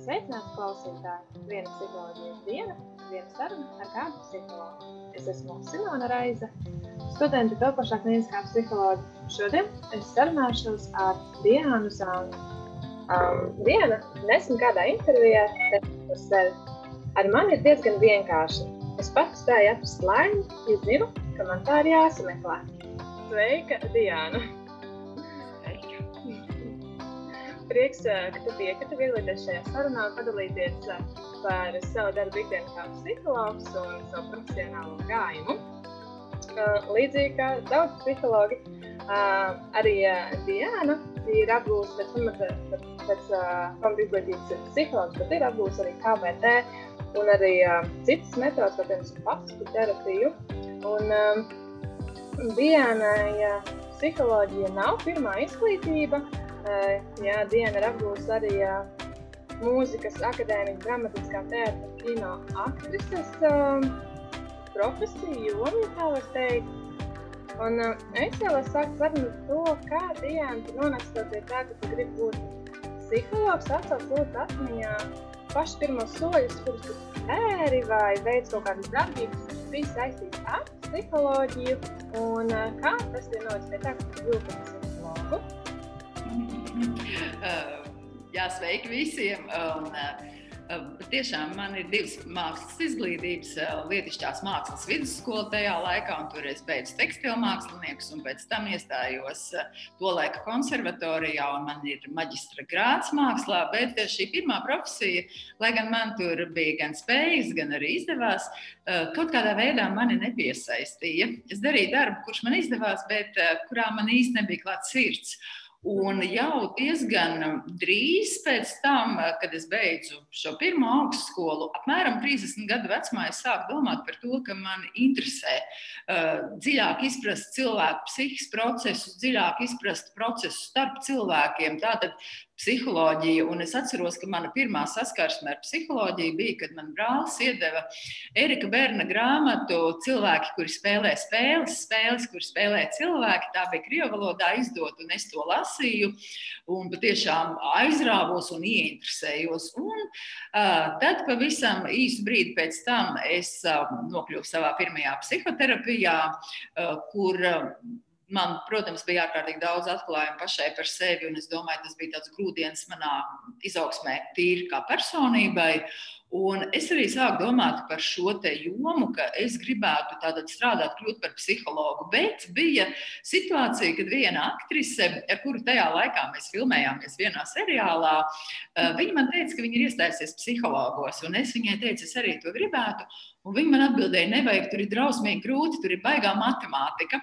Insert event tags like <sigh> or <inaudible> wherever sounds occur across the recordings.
Sveicināti klausītāji! Viena psiholoģijas diena, viena saruna ar kādu psihologu. Es esmu Simona Raiza, studente topošā kliniskā psihologa. Šodien es sarunāšos ar Diānu Zānu. Um, Diana nesen kādā intervijā teica par sevi. Ar mani ir diezgan vienkārši. Es pats spēju atrast laimi, ja zinu, ka man tā ir jāsameklē. Sveika, Diana! Prieks, ka tu piekriti piedalīties šajā sarunā un padalīties par savu darbu ikdienu kā psihologs un savu profesionālo gājumu. Līdzīgi kā daudz psihologi, arī Diana ir apgūsta pēc, pēc pamata izglītības psihologs, bet ir apgūsta arī KBT un arī citas metodas, kā piemēram pastu terapiju. Un Dianai psiholoģija nav pirmā izglītība, jā, diena ir apgūsta arī mūzikas akadēmijas, dramatiskā teātra, kino aktrises profesiju, jomu, tā var teikt. Un es jau esmu sākt sarunu to, kā Diana nonāca pie tā, ka tu gribi būt psihologs, atsauc lūdzu atmiņā pašus pirmos soļus, kurus tu spēri vai veic kaut kādas darbības, kas bija saistītas ar psiholoģiju, un kā tas ir noticis pie tā, ka tu kļūsi par psihologu. Uh, <laughs> jā, sveiki visiem! Un, uh, tiešām man ir divas mākslas izglītības, uh, lietišķās mākslas vidusskola tajā laikā, un tur es beidzu tekstilu māksliniekus, un pēc tam iestājos to laika konservatorijā, un man ir maģistra grāts mākslā, bet šī pirmā profesija, lai gan man tur bija gan spējas, gan arī izdevās, kaut kādā veidā mani nepiesaistīja. Es darīju darbu, kurš man izdevās, bet kurā man īsti nebija klāts sirds. Un jau diezgan drīz pēc tam, kad es beidzu šo pirmo augstskolu, apmēram 30 gadu vecumā, es sāku domāt par to, ka man interesē uh, dziļāk izprast cilvēku psihiskos procesus, dziļāk izprast procesus starp cilvēkiem. Tātad psiholoģiju. Un es atceros, ka mana pirmā saskarsme ar psiholoģiju bija, kad man brālis iedeva Erika Berna grāmatu Cilvēki, kuri spēlē spēles, spēles, kur spēlē cilvēki. Tā bija krievu valodā izdota, un es to lasīju. Un patiešām aizrāvos un ieinteresējos. Un, uh, tad pavisam īsu brīdi pēc tam es uh, nokļuvu savā pirmajā psihoterapijā, uh, kur uh, man, protams, bija ārkārtīgi daudz atklājumu pašai par sevi, un es domāju, tas bija tāds grūdienis manā izaugsmē, tīri kā personībai. Un es arī sāku domāt par šo jomu, ka es gribētu strādāt, kļūt par psihologu. Bet bija situācija, kad viena aktrise, ar kuru tajā laikā mēs filmējāmies vienā seriālā, eh, viņa man teica, ka viņa ir iestājusies psihologos. Un es viņai teicu, es arī to gribētu. Un viņi man atbildēja, nevajag, tur ir drausmīgi grūti, tur ir baigā matemātika.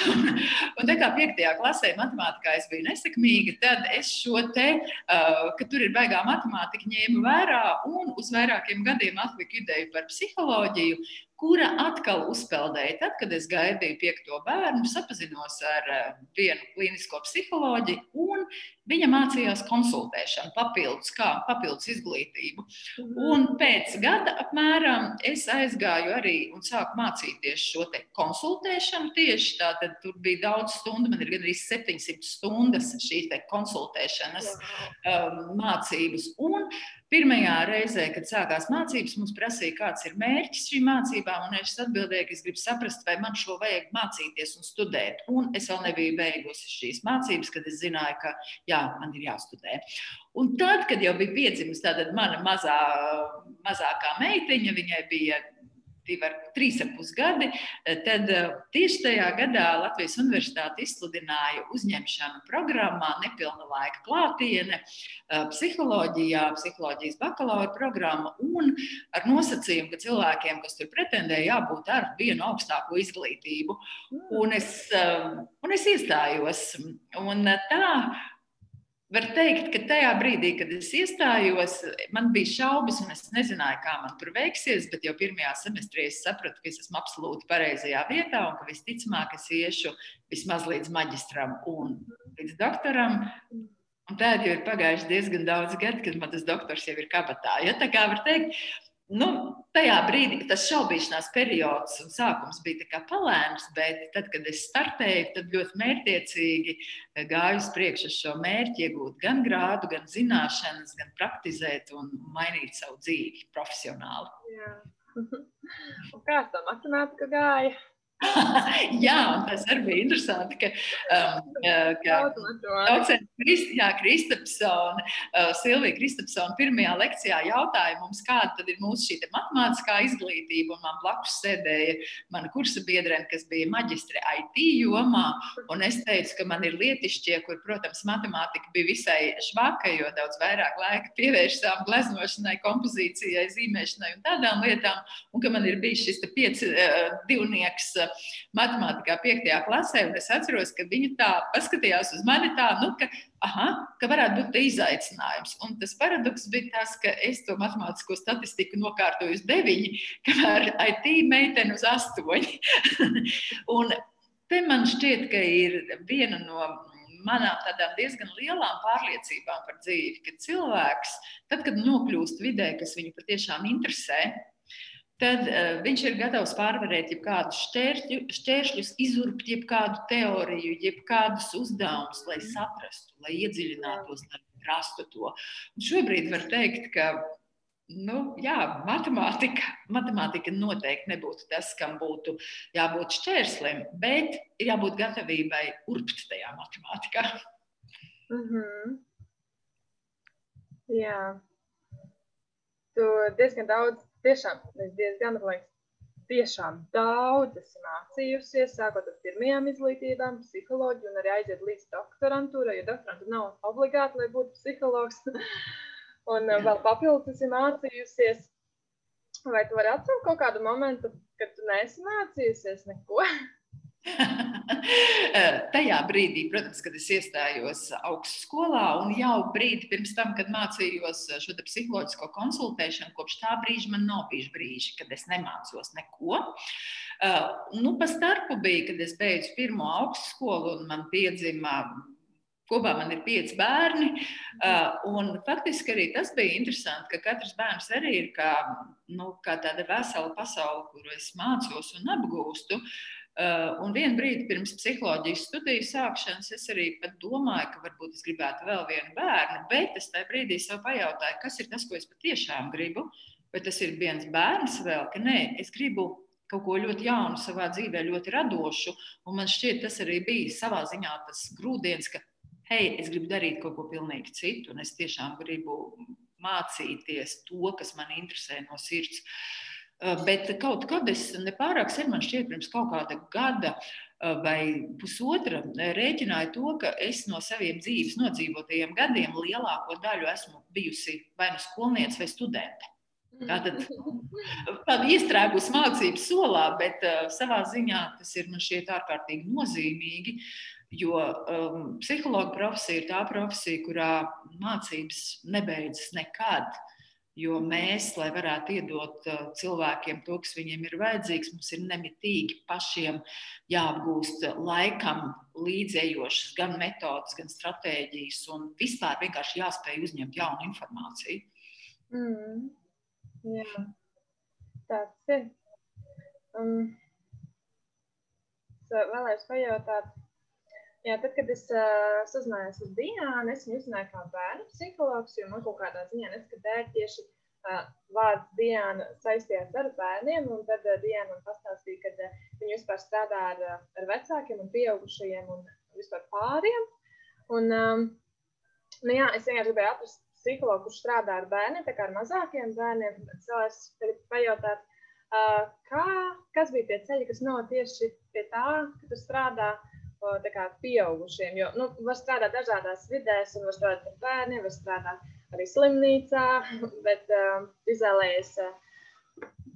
<laughs> un tā kā piektajā klasē matemātikā es biju nesekmīga, tad es šo te, uh, ka tur ir baigā matemātika, ņēmu vērā un uz vairākiem gadiem atliku ideju par psiholoģiju, kura atkal uzpeldēja. Tad, kad es gaidīju piekto bērnu, sapazinos ar eh, vienu klinisko psiholoģi, un viņa mācījās konsultēšanu, papildus, kā papildus izglītību. Mhm. Un pēc gada apmēram es aizgāju arī un sāku mācīties šo konsultēšanu. Tieši tātad tur bija daudz stundu, man ir gandrīz 700 stundas šīs konsultēšanas um, mācības. Un Pirmajā reizē, kad sākās mācības, mums prasīja, kāds ir mērķis šīm mācībām, es atbildēju, ka es gribu saprast, vai man šo vajag mācīties un studēt. Un es vēl nebiju beigusi šīs mācības, kad es zināju, ka jā, man ir jāstudē. Un tad, kad jau bija piedzimusi mana mazā, mazākā meitiņa, viņai bija divi trīs ar pus gadi, eh, tad eh, tieši tajā gadā Latvijas Universitāte izsludināja uzņemšanu programmā nepilna laika klātiene, eh, psiholoģijā, psiholoģijas bakalaura programma un ar nosacījumu, ka cilvēkiem, kas tur pretendē, jābūt ar vienu augstāko izglītību. Un es, un es iestājos. Un tā Var teikt, ka tajā brīdī, kad es iestājos, man bija šaubas, un es nezināju, kā man tur veiksies. Bet jau pirmajā semestrī es sapratu, ka es esmu absolūti pareizajā vietā un ka visticamāk es iešu vismaz līdz maģistram un līdz doktoram. Un tad jau ir pagājuši diezgan daudz gadu, kad man tas doktors jau ir kabatā. Ja? Tā kā var teikt, nu, tajā brīdī tas šaubīšanās periods un sākums bija palēns, bet tad, kad es startēju, tad ļoti mērķiecīgi gāju uz priekšu šo mērķi, iegūt gan grādu, gan zināšanas, gan praktizēt un mainīt savu dzīvi profesionāli. Jā. <laughs> Un kā tā matemātika gāja? <laughs> jā, tas arī bija interesanti, ka, um, ka docents Krist, Kristapsona, uh, Silvija Kristapsona pirmajā lekcijā jautāja mums, kāda ir mūsu šī matemātiskā izglītība, un man blakus sēdēja mana kursa biedrene, kas bija maģistre IT jomā, un es teicu, ka man ir lietišķie, kur, protams, matemātika bija visai švaka, jo daudz vairāk laika pievēršām gleznošanai, kompozīcijai, zīmēšanai un tādām lietām, un ka man ir bijis šis pieci uh, divnieks matemātikā, 5. klasē. Es atceros, ka viņa tā paskatījās uz mani tā, nu, ka, aha, ka varētu būt izaicinājums. Un tas paradoks bija tas, ka es to matemātisko statistiku nokārtoju uz 9, kamēr IT meitene uz 8. <laughs> un te man šķiet, ka ir viena no manām tādām diezgan lielām pārliecībām par dzīvi, ka cilvēks, tad, kad nokļūst vidē, kas viņu patiešām interesē, tad uh, viņš ir gatavs pārvarēt jebkādus šķēršļu, šķēršļus, izurbt jebkādu teoriju, jebkādus uzdevumus, lai saprastu, lai iedziļinātos, lai rastu to. Un šobrīd var teikt, ka nu, jā, matemātika, matemātika noteikti nebūtu tas, kam būtu jābūt šķērslim, bet ir jābūt gatavībai urbt tajā matemātikā. Mm -hmm. Jā, tu diezgan daudz tiešām es diezgan, liekas, tiešām daudz esmu mācījusies, sākot ar pirmajām izglītībām, psiholoģiju un arī aiziet līdz doktorantūrai, jo doktorantu nav obligāti, lai būtu psihologs. <laughs> un Jā. vēl papildus esmu mācījusies. Vai tu vari atcelt kaut kādu momentu, kad tu neesi mācījusies neko? <laughs> <laughs> Tajā brīdī, protams, kad es iestājos augstskolā, un jau brīdi pirms tam, kad mācījos šo psiholoģisko konsultēšanu, kopš tā brīža man nav bijuši brīži, kad es nemācos neko. Nu, pa starpu bija, kad es beidzu pirmo augstskolu, un man piedzima Kopā man ir pieci bērni. Uh, faktiski arī tas bija interesanti, ka katrs bērns arī ir kā, nu, kā tāda vesela pasaule, kuru es mācos un apgūstu. Uh, un vienā brīdī pirms psiholoģijas studiju sākšanas es arī domāju, ka varbūt es gribētu vēl vienu bērnu, bet es tajā brīdī sev pajautāju, kas ir tas, ko es patiešām gribu. Vai tas ir viens bērns vēl, ka nē, es gribu kaut ko ļoti jaunu savā dzīvē, ļoti radošu. Un man šķiet, tas arī bija savā ziņā tas grūdienis, ka, hei, es gribu darīt kaut ko pilnīgi citu, un es tiešām gribu mācīties to, kas man interesē no sirds. Uh, Eh, bet kaut kad es nepārāk sen, man šķiet, pirms kaut kāda gada eh, vai pusotra, eh, rēķināju to, ka es no saviem dzīves nodzīvotajiem gadiem lielāko daļu esmu bijusi vai nu skolniece vai studente. Tātad <laughs> tāda iestrēgus mācību solā, bet uh, savā ziņā tas ir man šķiet ārkārtīgi nozīmīgi, jo um, psihologa profesija ir tā profesija, kurā mācības nebeidzas nekad. Jo mēs, lai varētu iedot uh, cilvēkiem to, kas viņiem ir vajadzīgs, mums ir nemitīgi pašiem jāapgūst laikam līdzējošas gan metodas, gan stratēģijas, un vispār vienkārši jāspēj uzņemt jaunu informāciju. Mm. Jā, tāds ir. Um, vēlējos pajautāt, Jā, tad, kad es uh, sazinājos ar Diānu, es viņu uzzināju kā bērnu psihologs, jo man kaut kādā ziņā neskatēja tieši uh, vārds Diāna saistījās ar bērniem, tad uh, Diāna man pastāstīja, ka uh, viņa vispār strādā ar, ar vecākiem un pieaugušajiem un vispār pāriem. Un, um, nu jā, es vienkārši gribēju atrast psihologu, kurš strādā ar bērniem, tā kā ar mazākiem bērniem. Es gribu pajautāt, uh, kā, kas bija tie ceļi, kas nav tieši pie tā, ka tu strādā kā, pieaugušiem. Jo nu, var strādāt dažādās vidēs, un var strādāt ar bērniem, var strādāt arī slimnīcā, <laughs> bet uh, izvēlējies uh,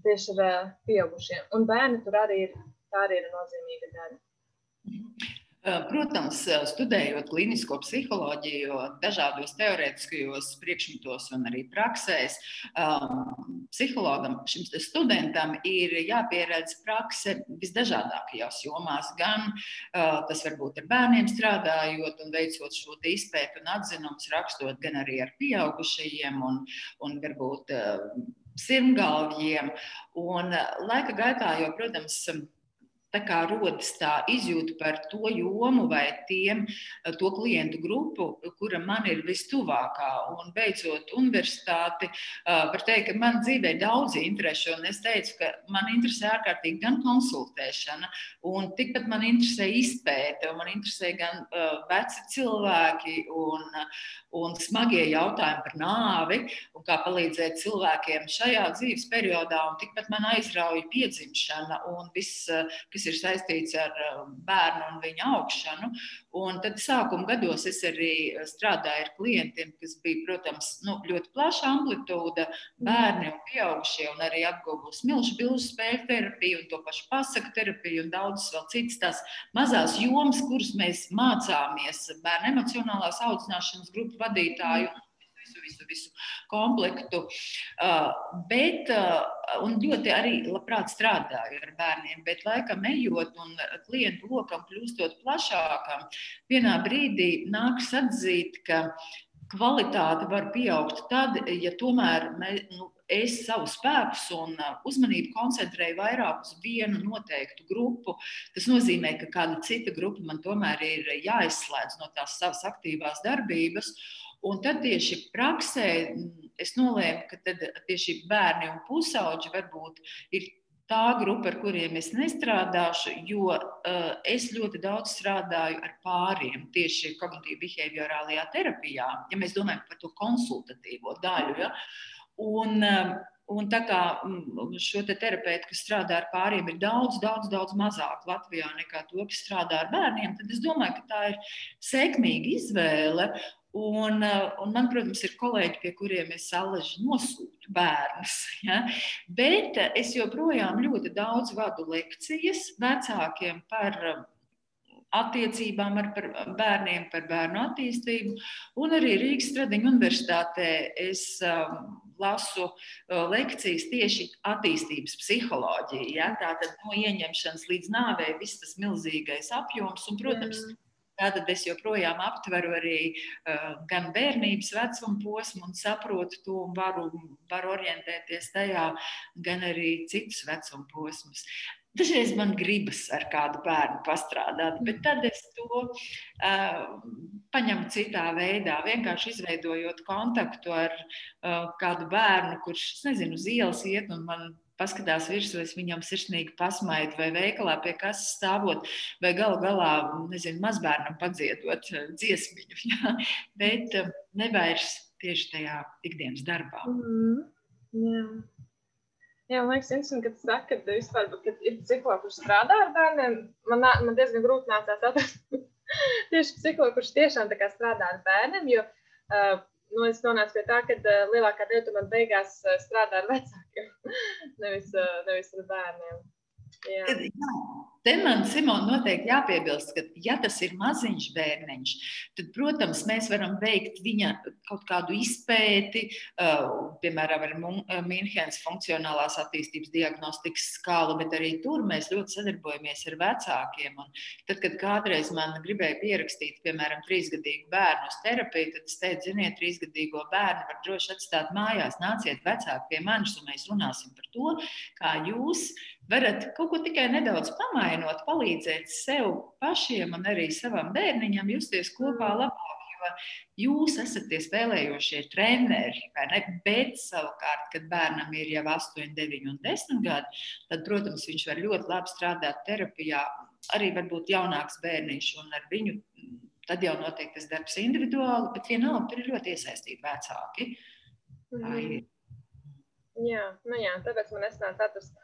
tieši ar uh, pieaugušiem. Un bērni tur arī ir, arī ir nozīmīga daļa. Protams, studējot klinisko psiholoģiju, dažādos teorētiskajos priekšmetos un arī praksēs, psihologam, šim studentam ir jāpieredz prakse visdažādākajās jomās. Gan tas var būt ar bērniem strādājot un veicot šo izpētu un atzinumus, rakstot, gan arī ar pieaugušajiem un, un varbūt sirmgalviem. Un laika gaitā, jo, protams, tā kā rodas tā izjūta par to jomu vai tiem, to klientu grupu, kura man ir vistuvākā. Un beidzot, universitāti, var teikt, ka man dzīvē ir daudz interešu. Un es teicu, ka man interesē ārkārtīgi gan konsultēšana, un tikpat man interesē izpēte, un man interesē gan veci cilvēki un, un smagie jautājumi par nāvi, un kā palīdzēt cilvēkiem šajā dzīves periodā. Un tikpat man aizrauja piedzimšana un viss, kas kas ir saistīts ar um, bērnu un viņa augšanu. Un tad sākuma gados es arī strādāju ar klientiem, kas bija, protams, nu, ļoti plaša amplitūda, bērni un pieaugušie, un arī apguvu smilšu bilžu spēļu terapiju un to pašu pasaku terapiju un daudzas vēl citas tās mazās jomas, kuras mēs mācāmies bērnu emocionālās audzināšanas grupu vadītāju visu, visu komplektu. Uh, bet, uh, un ļoti arī labprāt strādāju ar bērniem, bet laikam ejot un klientu lokam kļūstot plašākam, vienā brīdī nāks atzīt, ka kvalitāte var pieaugt tad, ja tomēr mē, nu, es savu spēkus un uzmanību koncentrēju vairāk uz vienu noteiktu grupu. Tas nozīmē, ka kāda cita grupa man tomēr ir jāizslēdz no tās savas aktīvās darbības. Un tad tieši praksē mm, es nolēmu, ka tieši bērni un pusauģi varbūt ir tā grupa, ar kuriem es nestrādāšu, jo uh, es ļoti daudz strādāju ar pāriem tieši kognitīvi behaviorālajā terapijā, ja mēs domājam par to konsultatīvo daļu. Ja? Un, uh, Un tā kā mm, šo te terapeitu, kas strādā ar pāriem, ir daudz, daudz, daudz mazāk Latvijā nekā to, kas strādā ar bērniem, tad es domāju, ka tā ir sekmīga izvēle. Un, eh, un man, protams, ir kolēģi, pie kuriem es alaži nosūtu bērnus. <laughs> Ja? Bet eh, es joprojām ļoti daudz vadu lekcijas vecākiem par eh, attiecībām ar bērniem, par bērnu attīstību. Un arī Rīgas Stradiņa universitātē es lasu lekcijas tieši attīstības psiholoģija. Ja? Tātad no ieņemšanas līdz nāvei viss tas milzīgais apjoms. Un, protams, mm. Tātad es joprojām aptveru arī uh, gan bērnības vecuma posmu un saprotu to un varu, varu orientēties tajā, gan arī citus vecuma posmus. Dažreiz man gribas ar kādu bērnu pastrādāt, bet tad es to uh, paņemu citā veidā. Vienkārši izveidojot kontaktu ar uh, kādu bērnu, kurš, nezinu, uz ielas iet un man paskatās virsū, es viņam sirsnīgi pasmaidu, vai veikalā pie kases stāvot, vai galu galā, nezinu, mazbērnam padziedot eh, dziesmiņu. <laughs> Ja? Bet eh, nevairs tieši tajā ikdienas darbā. Mm -hmm. Jā. Jā, man liekas, interesanti, ka tu saki, ka, vispār, ka ir psihologi, kurš strādā ar bērniem. Man, man diezgan grūti nācās atrast <laughs> tieši psihologu, kurš tiešām strādā ar bērniem. Jo, uh, nu, es nonācu pie tā, ka uh, lielākā daļa man beigās uh, strādā ar vecākiem, <laughs> nevis, uh, nevis ar bērniem. Jā. Jā, Te man, Simon, noteikti jāpiebilst, ka, ja tas ir maziņš bērniņš, tad, protams, mēs varam veikt viņa kaut kādu izpēti, uh, piemēram, ar Münchenes funkcionālās attīstības diagnostikas skālu, bet arī tur mēs ļoti sadarbojamies ar vecākiem. Un tad, kad kādreiz man gribēja pierakstīt, piemēram, trīsgadīgu bērnu uz terapiju, tad es teicu, ziniet, trīsgadīgo bērnu var droši atstāt mājās, nāciet vecāki pie manis un mēs runāsim par to, kā jūs varat kaut ko tikai nedaudz pamainot, palīdzēt sev pašiem un arī savam bērniņam justies kopā mm. labāk. Jūs esat tie spēlējošie treneri, bet savukārt, kad bērnam ir jau 8, 9 un 10 gadi, tad, protams, viņš var ļoti labi strādāt terapijā. Arī varbūt jaunāks bērniņš, un ar viņu tad jau notiek tas darbs individuāli, bet vienalga tur ir ļoti iesaistīti vecāki. Tā ir. Jā, nu jā, tāpēc man nesnāca atrast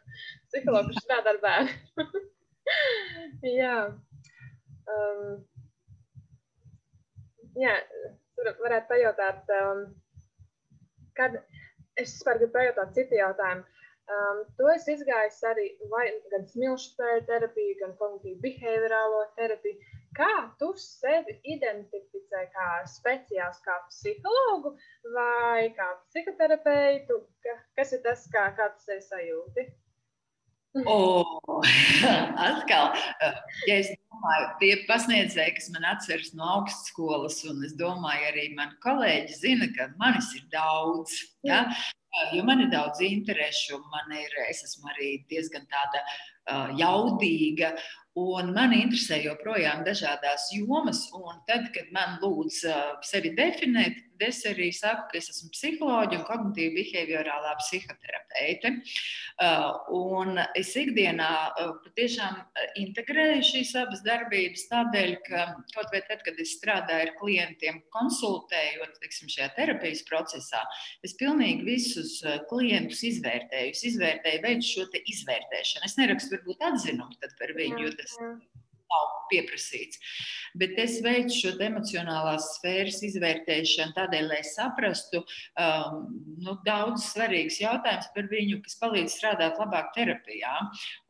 psihologu, kurš strādā ar bērnu. <laughs> jā. Um, jā, tur varētu pajautāt, um, kad es vispār gribu pajautāt citu jautājumu. Um, to es izgāju arī vai, gan smilšu spēļu terapiju, gan kognitīvu behaviorālo terapiju. Kā tu sevi identificē kā speciālistu, kā psihologu vai kā psihoterapeitu? Kas ir tas, kā, kā tu sevi sajūti? Oh, <laughs> atkal, ja es domāju, tie pasniedzēji, kas man atceras no augstskolas, un es domāju, arī mani kolēģi zina, ka manis ir daudz. Ja? Jo man ir daudz interešu, man ir, es esmu arī diezgan tāda uh, jaudīga Un man interesē joprojām dažādas jomas, un tad, kad man lūdz uh, sevi definēt, es arī saku, ka es esmu psiholoģija un kognitīva behaviorālā psihoterapeite. Uh, un es ikdienā uh, patiešām integrēju šīs abas darbības tādēļ, ka kaut vai tad, kad es strādāju ar klientiem, konsultējot teiksim, šajā terapijas procesā, es pilnīgi visus klientus izvērtēju. Es izvērtēju, veidu šo izvērtēšanu. Es nerakstu varbūt atzinumu par viņu, jo tas nav pieprasīts. Bet es veicu šo emocionālās sfēras izvērtēšanu tādēļ, lai saprastu um, nu, daudz svarīgus jautājumus par viņu, kas palīdz strādāt labāk terapijā.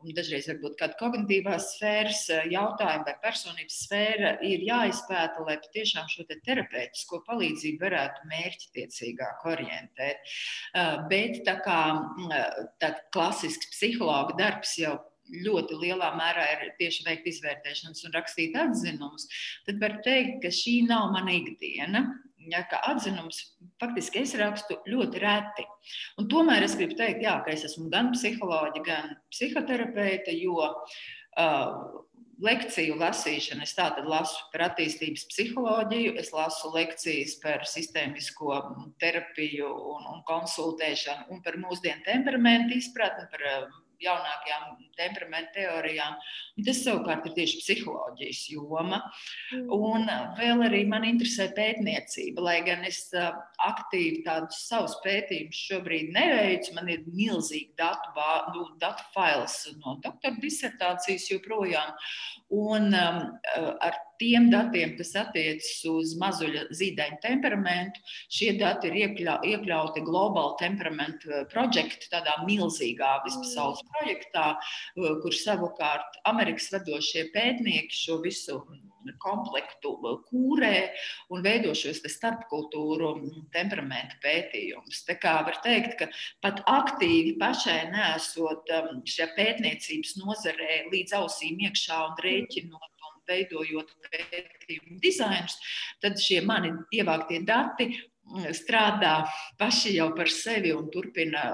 Un dažreiz varbūt kāda kognitīvās sfēras uh, jautājuma vai personības sfēra ir jāizpēta, lai patiešām šo te terapeitisko palīdzību varētu mērķtiecīgāk orientēt. Uh, bet tā kā uh, tā klasisks psihologa darbs jau ļoti lielā mērā ir tieši veikt izvērtēšanas un rakstīt atzinumus, tad var teikt, ka šī nav mana ikdiena. Ja, kā atzinums faktiski es rakstu ļoti reti. Un tomēr es gribu teikt, jā, ka es esmu gan psiholoģija, gan psihoterapeite, jo uh, lekciju lasīšana. Es tātad lasu par attīstības psiholoģiju, es lasu lekcijas par sistēmisko terapiju un, un konsultēšanu, un par mūsdienu temperamentu izpratni, par jaunākajām temperamentu teorijām. Un tas savukārt ir tieši psiholoģijas joma. Mm. Un vēl arī man interesē pētniecība, lai gan es aktīvi tādus savus pētījumus šobrīd neveicu. Man ir milzīgi datu, nu, datu fails no doktora disertācijas joprojām. Un um, ar tiem datiem, kas attiecas uz mazuļa zīdaiņa temperamentu, šie dati ir iekļau, iekļauti Global Temperament Project, tādā milzīgā vispasaules projektā, kur savukārt Amerikas vadošie pētnieki šo visu komplektu kūrē un veido šos starpkultūru temperamentu pētījumus. Tā kā var teikt, ka pat aktīvi pašai nesot um, šajā pētniecības nozarē līdz ausīm iekšā un rēķinot veidojot pētījumu dizainus, tad šie mani ievāktie dati mm, strādā paši jau par sevi un turpina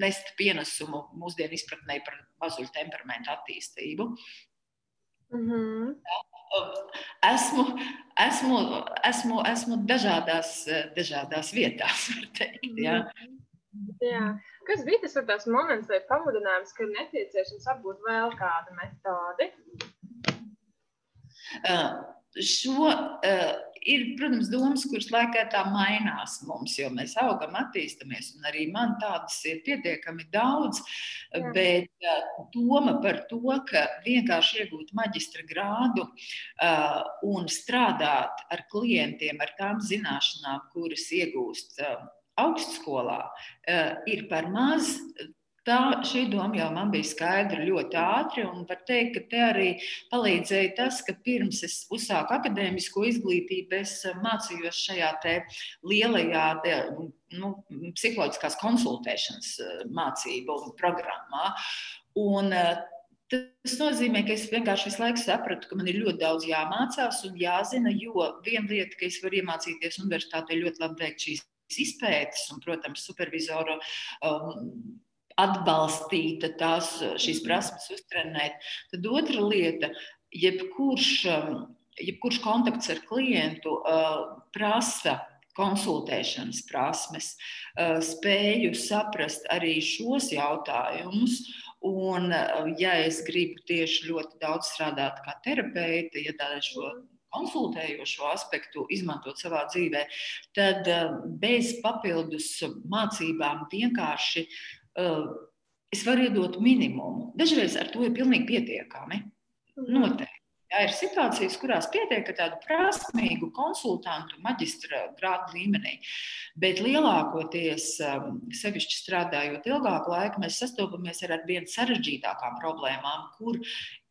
nest pienesumu mūsdienu izpratnē par mazuļu temperamentu attīstību. Mm -hmm. Esmu, esmu, esmu, esmu dažādās, dažādās vietās, var teikt. Jā. Jā. Kas bija tas, tas moments vai pamudinājums, ka ir nepieciešams apgūt vēl kādu metodi? Šo ir, protams, domas, kuras laikā tā mainās mums, jo mēs augam, attīstāmies, un arī man tādas ir pietiekami daudz. Jā. Bet doma par to, ka vienkārši iegūt maģistra grādu uh, un strādāt ar klientiem, ar tām zināšanām, kuras iegūst uh, augstskolā, uh, ir par maz. Tā, šī doma jau man bija skaidra ļoti ātri, un var teikt, ka te arī palīdzēja tas, ka pirms es uzsāku akadēmisko izglītību, es mācījos šajā lielajā te, nu, psiholoģiskās konsultēšanas eh, mācību programmā. Un, eh, Tas nozīmē, ka es vienkārši visu laiku sapratu, ka man ir ļoti daudz jāmācās un jāzina, jo viena lieta, ka es varu iemācīties universitātē ļoti labi veikt šīs izpētes, un, protams, supervizoru um, atbalstīta tās šīs prasmes uztrenēt. Tad otra lieta, jebkurš, um, jebkurš kontakts ar klientu uh, prasa konsultēšanas prasmes, uh, spēju saprast arī šos jautājumus. Un, uh, ja es gribu tieši ļoti daudz strādāt kā terapeite, ja tādu šo konsultējošo aspektu izmantot savā dzīvē, tad bez papildus mācībām vienkārši es varu iedot minimumu. Dažreiz ar to ir pilnīgi pietiekami. Mhm. Noteikti. Jā, ir situācijas, kurās pietiek ar tādu prasmīgu konsultantu, maģistra grādu līmenī, bet lielākoties, sevišķi strādājot ilgāku laiku, mēs sastopamies ar arvien sarežģītākām problēmām, kur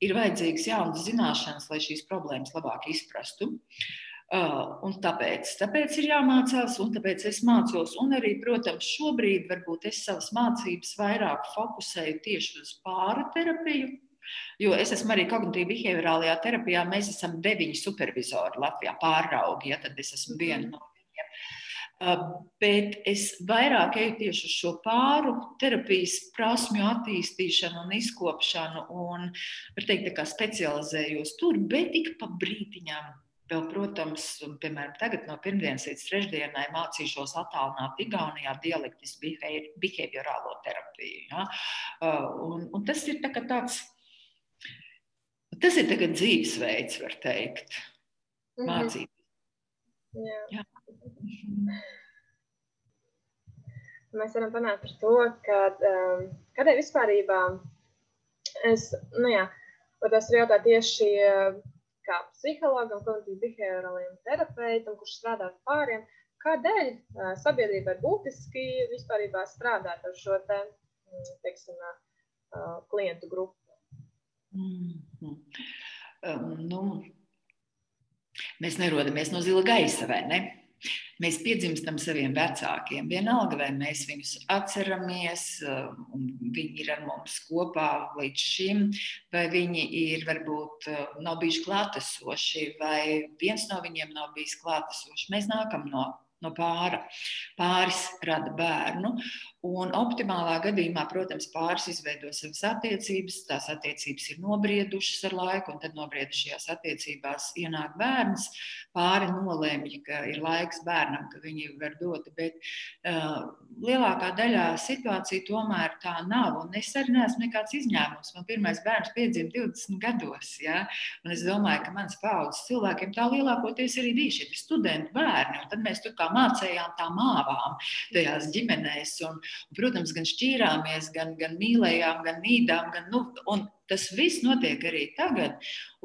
ir vajadzīgas jaunas zināšanas, lai šīs problēmas labāk izprastu. Uh, un tāpēc, tāpēc ir jāmācās, un tāpēc es mācos. Un arī, protams, šobrīd varbūt es savas mācības vairāk fokusēju tieši uz pāra terapiju. Jo es esmu arī kognitīvi behaviorālajā terapijā. Mēs esam deviņi supervizori Latvijā, pāraugi. Ja, tad es esmu viena no viņiem. Bet es vairāk eju tieši uz šo pāru terapijas prasmju attīstīšanu un izkopšanu, un, var teikt, tā kā specializējos tur, bet tik pa brītiņām. Vēl, protams, piemēram, tagad no pirmdienas līdz trešdienai mācīšos attālināt Igaunijā dialektisku behaviorālo terapiju. Ja? Un, un tas ir tā tāds, tas ir tagad dzīvesveids, var teikt, mhm. mācīt. Jā. Jā. Mēs varam panākt par to, ka um, kādai vispār es, nu jā, tas ir jautājums tieši kā psihologam, kognitīvi behaviorāliem terapeitam, kurš strādā ar pāriem, kādēļ sabiedrībai būtiski vispār strādāt ar šo te, mm, teiksim, klientu grupu. Mm -hmm. um, nu, mēs nerodamies no zila gaisa, vai ne? Mēs piedzimstam saviem vecākiem. Vienalga, vai mēs viņus atceramies, uh, un viņi ir ar mums kopā līdz šim, vai viņi ir varbūt uh, nav bijuši klātesoši, vai viens no viņiem nav bijis klātesošs. Mēs nākam no no pāra. Pāris rada bērnu, un optimālā gadījumā, protams, pāris izveido savas attiecības, tās attiecības ir nobriedušas ar laiku, un tad nobriedušajās attiecībās ienāk bērns. Pāri nolēmja, ka ir laiks bērnam, ka viņi var dot, bet uh, lielākā daļā situācija tomēr tā nav, un es arī neesmu nekāds izņēmums. Man pirmais bērns piedzima 20 gados, ja? un es domāju, ka mans paudzes cilvēkiem tā lielākoties arī bija šie studenti bērni, un tad mēs tur kā mācījām, tā māvām tajās ģimenēs. Un, un, protams, gan šķīrāmies, gan, gan mīlējām, gan mīdām. Gan, nu, un, Tas viss notiek arī tagad.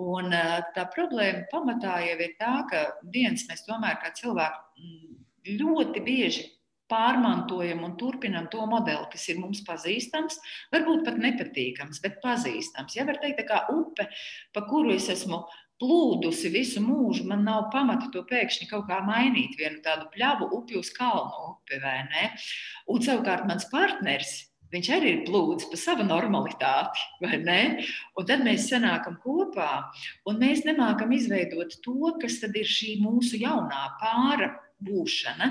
Un, tā problēma pamatā jau ir tā, ka viens mēs tomēr kā cilvēki mm, ļoti bieži pārmantojam un turpinam to modeli, kas ir mums pazīstams, varbūt pat nepatīkams, bet pazīstams. Ja var teikt, tā kā upe, pa kuru es esmu plūdusi visu mūžu, man nav pamata to pēkšņi kaut kā mainīt, vienu tādu pļavu upi uz kalnu upi, vai ne? Un savukārt mans partneris. Viņš arī ir plūcis pa savu normalitāti, vai ne? Un tad mēs sanākam kopā, un mēs nemākam izveidot to, kas tad ir šī mūsu jaunā pāra būšana,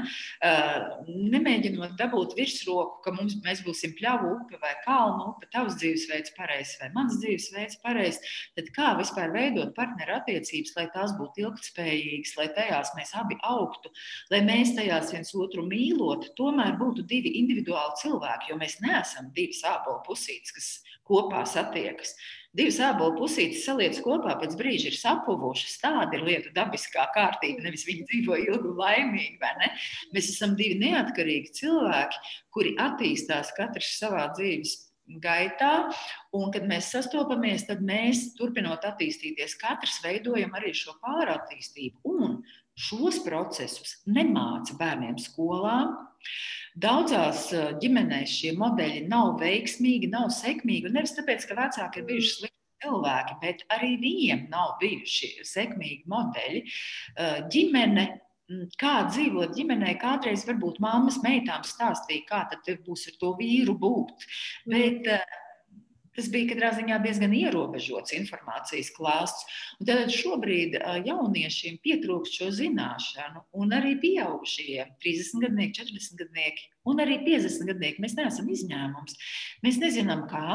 nemēģinot dabūt virsroku, ka mums, mēs būsim pļāvu upe vai kalnu upe, tavs dzīvesveids pareizs vai mans dzīvesveids pareizs, tad kā vispār veidot partneru attiecības, lai tās būtu ilgtspējīgas, lai tajās mēs abi augtu, lai mēs tajās viens otru mīlot, tomēr būtu divi individuāli cilvēki, jo mēs neesam divi sāpolu pusītes, kas kopā satiekas. Divas ābolu pusītes saliec kopā, pēc brīža ir sapuvušas. Tāda ir lietu dabiskā kārtība. Nevis viņi dzīvo ilgi un laimīgi, vai ne? Mēs esam divi neatkarīgi cilvēki, kuri attīstās katrs savā dzīves gaitā, un kad mēs sastopamies, tad mēs, turpinot attīstīties, katrs veidojam arī šo pārattīstību. Un šos procesus nemāca bērniem skolā. Daudzās ģimenēs šie modeļi nav veiksmīgi, nav sekmīgi. Nevis tāpēc, ka vecāki ir bijuši slikti cilvēki, bet arī viņiem nav bijuši sekmīgi modeļi. Ģimene mm, kā dzīvot ģimenē, kādreiz varbūt mammas meitām stāstīja, kā tad būs ar to vīru būt. Bet eh, Tas bija katrā ziņā diezgan ierobežots informācijas klāsts. Un tad šobrīd jauniešiem pietrūkst šo zināšanu, un arī pieaugušie, 30 gadnieki, 40 gadnieki, un arī 50 gadnieki. Mēs neesam izņēmums. Mēs nezinām, kā.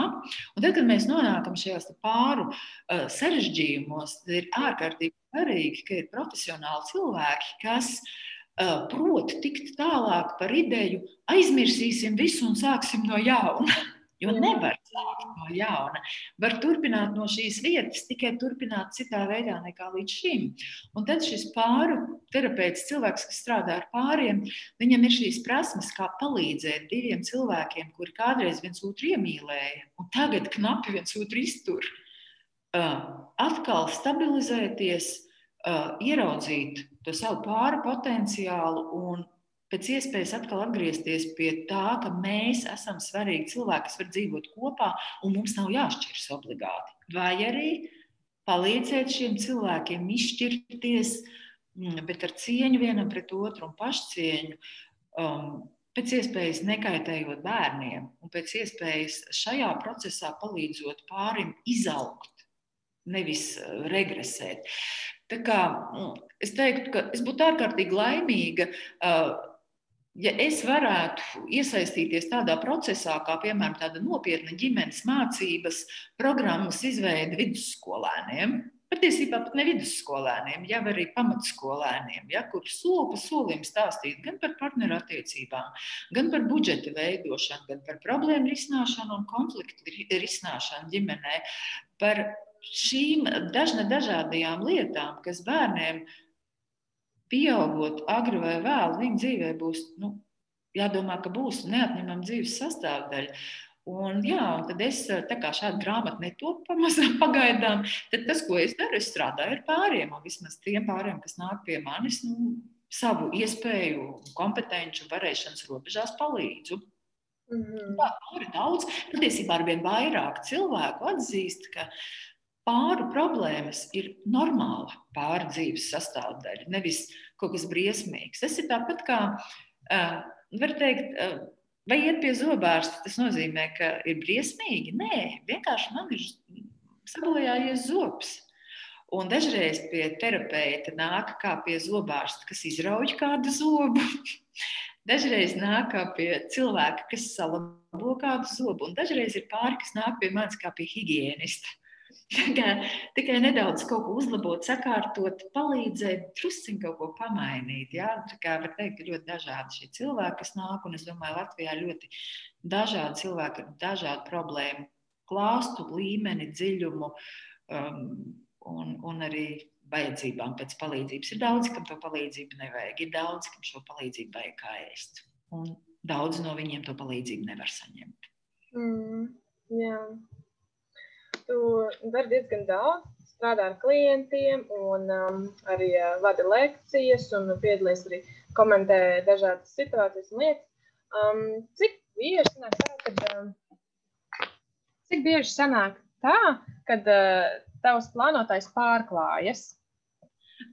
Un tad, kad mēs nonākam šajos pāru uh, sarežģījumos, tad ir ārkārtīgi svarīgi, ka ir profesionāli cilvēki, kas uh, prot tikt tālāk par ideju, aizmirsīsim visu un sāksim no jauna. <laughs> Jo nevar sākt no jauna. Var turpināt no šīs vietas, tikai turpināt citā veidā nekā līdz šim. Un tad šis pāru terapeits, cilvēks, kas strādā ar pāriem, viņam ir šīs prasmes, kā palīdzēt diviem cilvēkiem, kuri kādreiz viens otru iemīlēja, un tagad knapi viens otru iztur. Uh, atkal stabilizēties, uh, ieraudzīt to savu pāri potenciālu un pēc iespējas atkal atgriezties pie tā, ka mēs esam svarīgi cilvēki, kas var dzīvot kopā, un mums nav jāšķiras obligāti. Vai arī palīdzēt šiem cilvēkiem izšķirties, mm, bet ar cieņu vienam pret otru un pašcieņu. Um, pēc iespējas nekaitējot bērniem, un pēc iespējas šajā procesā palīdzot pārim izaugt, nevis uh, regresēt. Tā kā, mm, es teiktu, ka es būtu ārkārtīgi laimīga, uh, ja es varētu iesaistīties tādā procesā, kā piemēram tāda nopietna ģimenes mācības programmas izveide vidusskolēniem, patiesībā pat ne vidusskolēniem, jau arī pamatskolēniem, ja, kur soli pa solim stāstīt gan par partneru attiecībām, gan par budžeta veidošanu, gan par problēmu risināšanu un konfliktu risināšanu ģimenē, par šīm dažna dažādajām lietām, kas bērniem ir pieaugot agri vai vēlu, viņa dzīvē būs nu, jādomā, ka būs neatņemama dzīves sastāvdaļa. Un, jā, un tad es tā kā šādu grāmatu netopu pamazām <laughs> pagaidām, tad tas, ko es daru, es strādāju ar pāriem, un vismaz tiem pāriem, kas nāk pie manis, nu, savu iespēju, kompetenci un varēšanas robežās palīdzu. Mm -hmm. Tā ir daudz. Patiesībā ar vien vairāk cilvēku atzīst, ka pāru problēmas ir normāla pāru dzīves sastāvdaļa, nevis kaut kas briesmīgs. Tas ir tāpat kā, uh, var teikt, uh, vai iet pie zobārsta, tas nozīmē, ka ir briesmīgi. Nē, vienkārši man ir sabojājies zobs. Un dažreiz pie terapeita nāk kā pie zobārsta, kas izrauj kādu zobu. <laughs> Dažreiz nāk kā pie cilvēka, kas salabo kādu zobu, un dažreiz ir pāri, kas nāk pie manis kā pie higienista. <laughs> Tikai, nedaudz kaut ko uzlabot, sakārtot, palīdzēt, drusciņ kaut ko pamainīt. Jā? Tā kā var teikt, ka ļoti dažādi šie cilvēki, kas nāk, un es domāju, Latvijā ļoti dažādi cilvēki ar dažādu problēmu klāstu, līmeni, dziļumu um, un, un arī vajadzībām pēc palīdzības. Ir daudz, kam to palīdzību nevajag, ir daudz, kam šo palīdzību vajag kā ēst. Un daudz no viņiem to palīdzību nevar saņemt. Mm, jā tu dari diezgan daudz, strādā ar klientiem un um, arī uh, vada lekcijas un piedalies arī komentē dažādas situācijas un lietas. Um, cik bieži sanāk tā, kad, um, cik bieži sanāk tā, kad uh, tavs plānotais pārklājas? <laughs>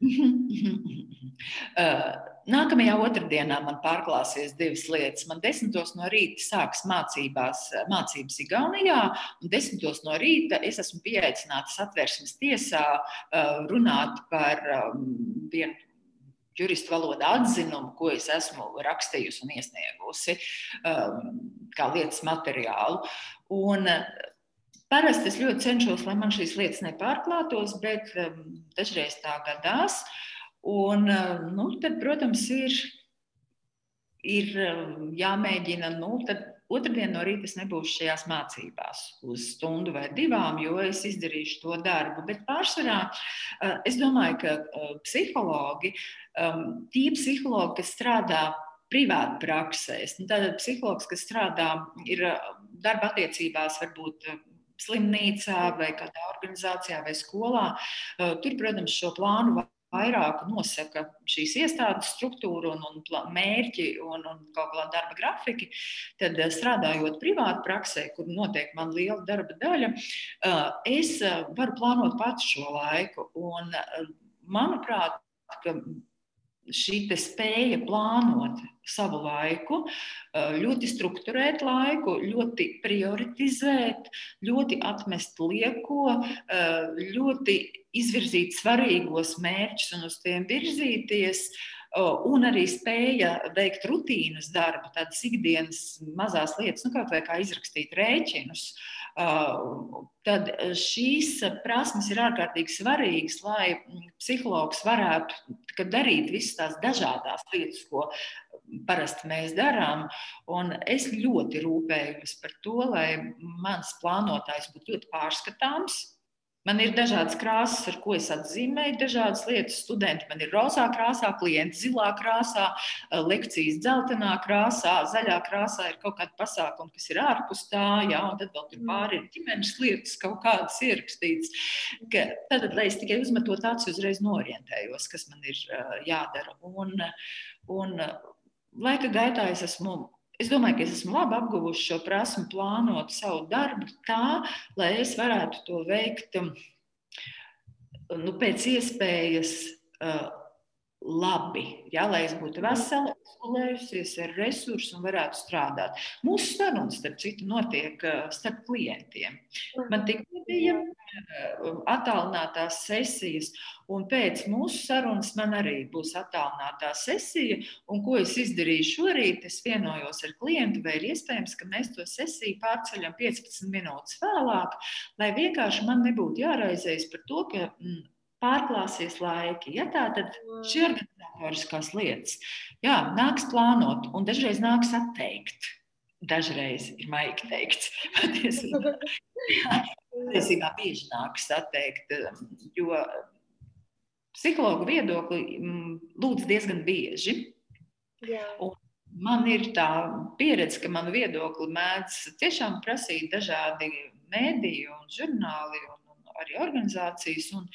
Nākamajā otrdienā man pārklāsies divas lietas. Man desmitos no rīta sāks mācībās, mācības Igaunijā, un desmitos no rīta es esmu pieaicināta satversmes tiesā runāt par vienu juristu valodā atzinumu, ko es esmu rakstījusi un iesniegusi kā lietas materiālu. Un Parasti es ļoti cenšos, lai man šīs lietas nepārklātos, bet dažreiz tā gadās. Uh, Un, eh, nu, tad, protams, ir, ir eh, jāmēģina, nu, tad otrdien no rīta es nebūšu šajās mācībās uz stundu vai divām, jo es izdarīšu to darbu. Bet pārsvarā eh, es domāju, ka psihologi, tie psihologi, kas strādā privāti praksēs, nu, tātad psihologs, kas strādā, ir darba attiecībās, varbūt slimnīcā vai kādā organizācijā vai skolā, tur, protams, šo plānu vairāk nosaka šīs iestādes struktūru un, un mērķi un, un kaut kāda darba grafiki, tad eh, strādājot privāti praksē, kur notiek man liela darba daļa, eh, es eh, varu plānot pats šo laiku. Un, manuprāt, šī spēja plānot savu laiku, ļoti strukturēt laiku, ļoti prioritizēt, ļoti atmest lieko, ļoti izvirzīt svarīgos mērķus un uz tiem virzīties. Un arī spēja veikt rutīnas darbu, tādas ikdienas mazās lietas, nu, kā, kā izrakstīt rēķinus. Uh, tad šīs prasmes ir ārkārtīgi svarīgas, lai psihologs varētu darīt visas tās dažādas lietas, ko parasti mēs darām. Un es ļoti rūpējos par to, lai mans plānotājs būtu ļoti pārskatāms Man ir dažādas krāsas, ar ko es atzīmēju dažādas lietas. Studenti man ir rozā krāsā, klienti zilā krāsā, eh, lekcijas dzeltenā krāsā, zaļā krāsā ir kaut kāda pasākuma, kas ir ārpus tā, jā, un tad vēl tur mm. pāri ir ģimenes lietas, kaut kādas ierakstītas. Ka, tad, lai es tikai uzmetot acis, uzreiz norientējos, kas man ir uh, jādara. Un, un laika gaitā es esmu Es domāju, ka es esmu labi apguvusi šo prasmu, plānot savu darbu tā, lai es varētu to veikt um, nu, pēc iespējas uh, labi, ja, lai es būtu vesela, izolējusies ar resursu un varētu strādāt. Mūsu sarunas, starp citu, notiek starp klientiem. Man tikko bija attālinātās sesijas, un pēc mūsu sarunas man arī būs attālinātā sesija. Un ko es izdarīju šorīt? Es vienojos ar klientu, vai ir iespējams, ka mēs to sesiju pārceļam 15 minūtes vēlāk, lai vienkārši man nebūtu jāraizējas par to, ka mm, pārklāsies laiki. Ja, tā tad šī organizatoriskās lietas jā, nāks plānot un dažreiz nāks atteikt. Dažreiz ir maigi teikt, <laughs> patiesībā, <laughs> patiesībā bieži nāks atteikt, jo psihologu viedokli mm, lūdz diezgan bieži. Man ir tā pieredze, ka manu viedokli mēdz tiešām prasīt dažādi mēdīji un žurnāli arī organizācijas. Un,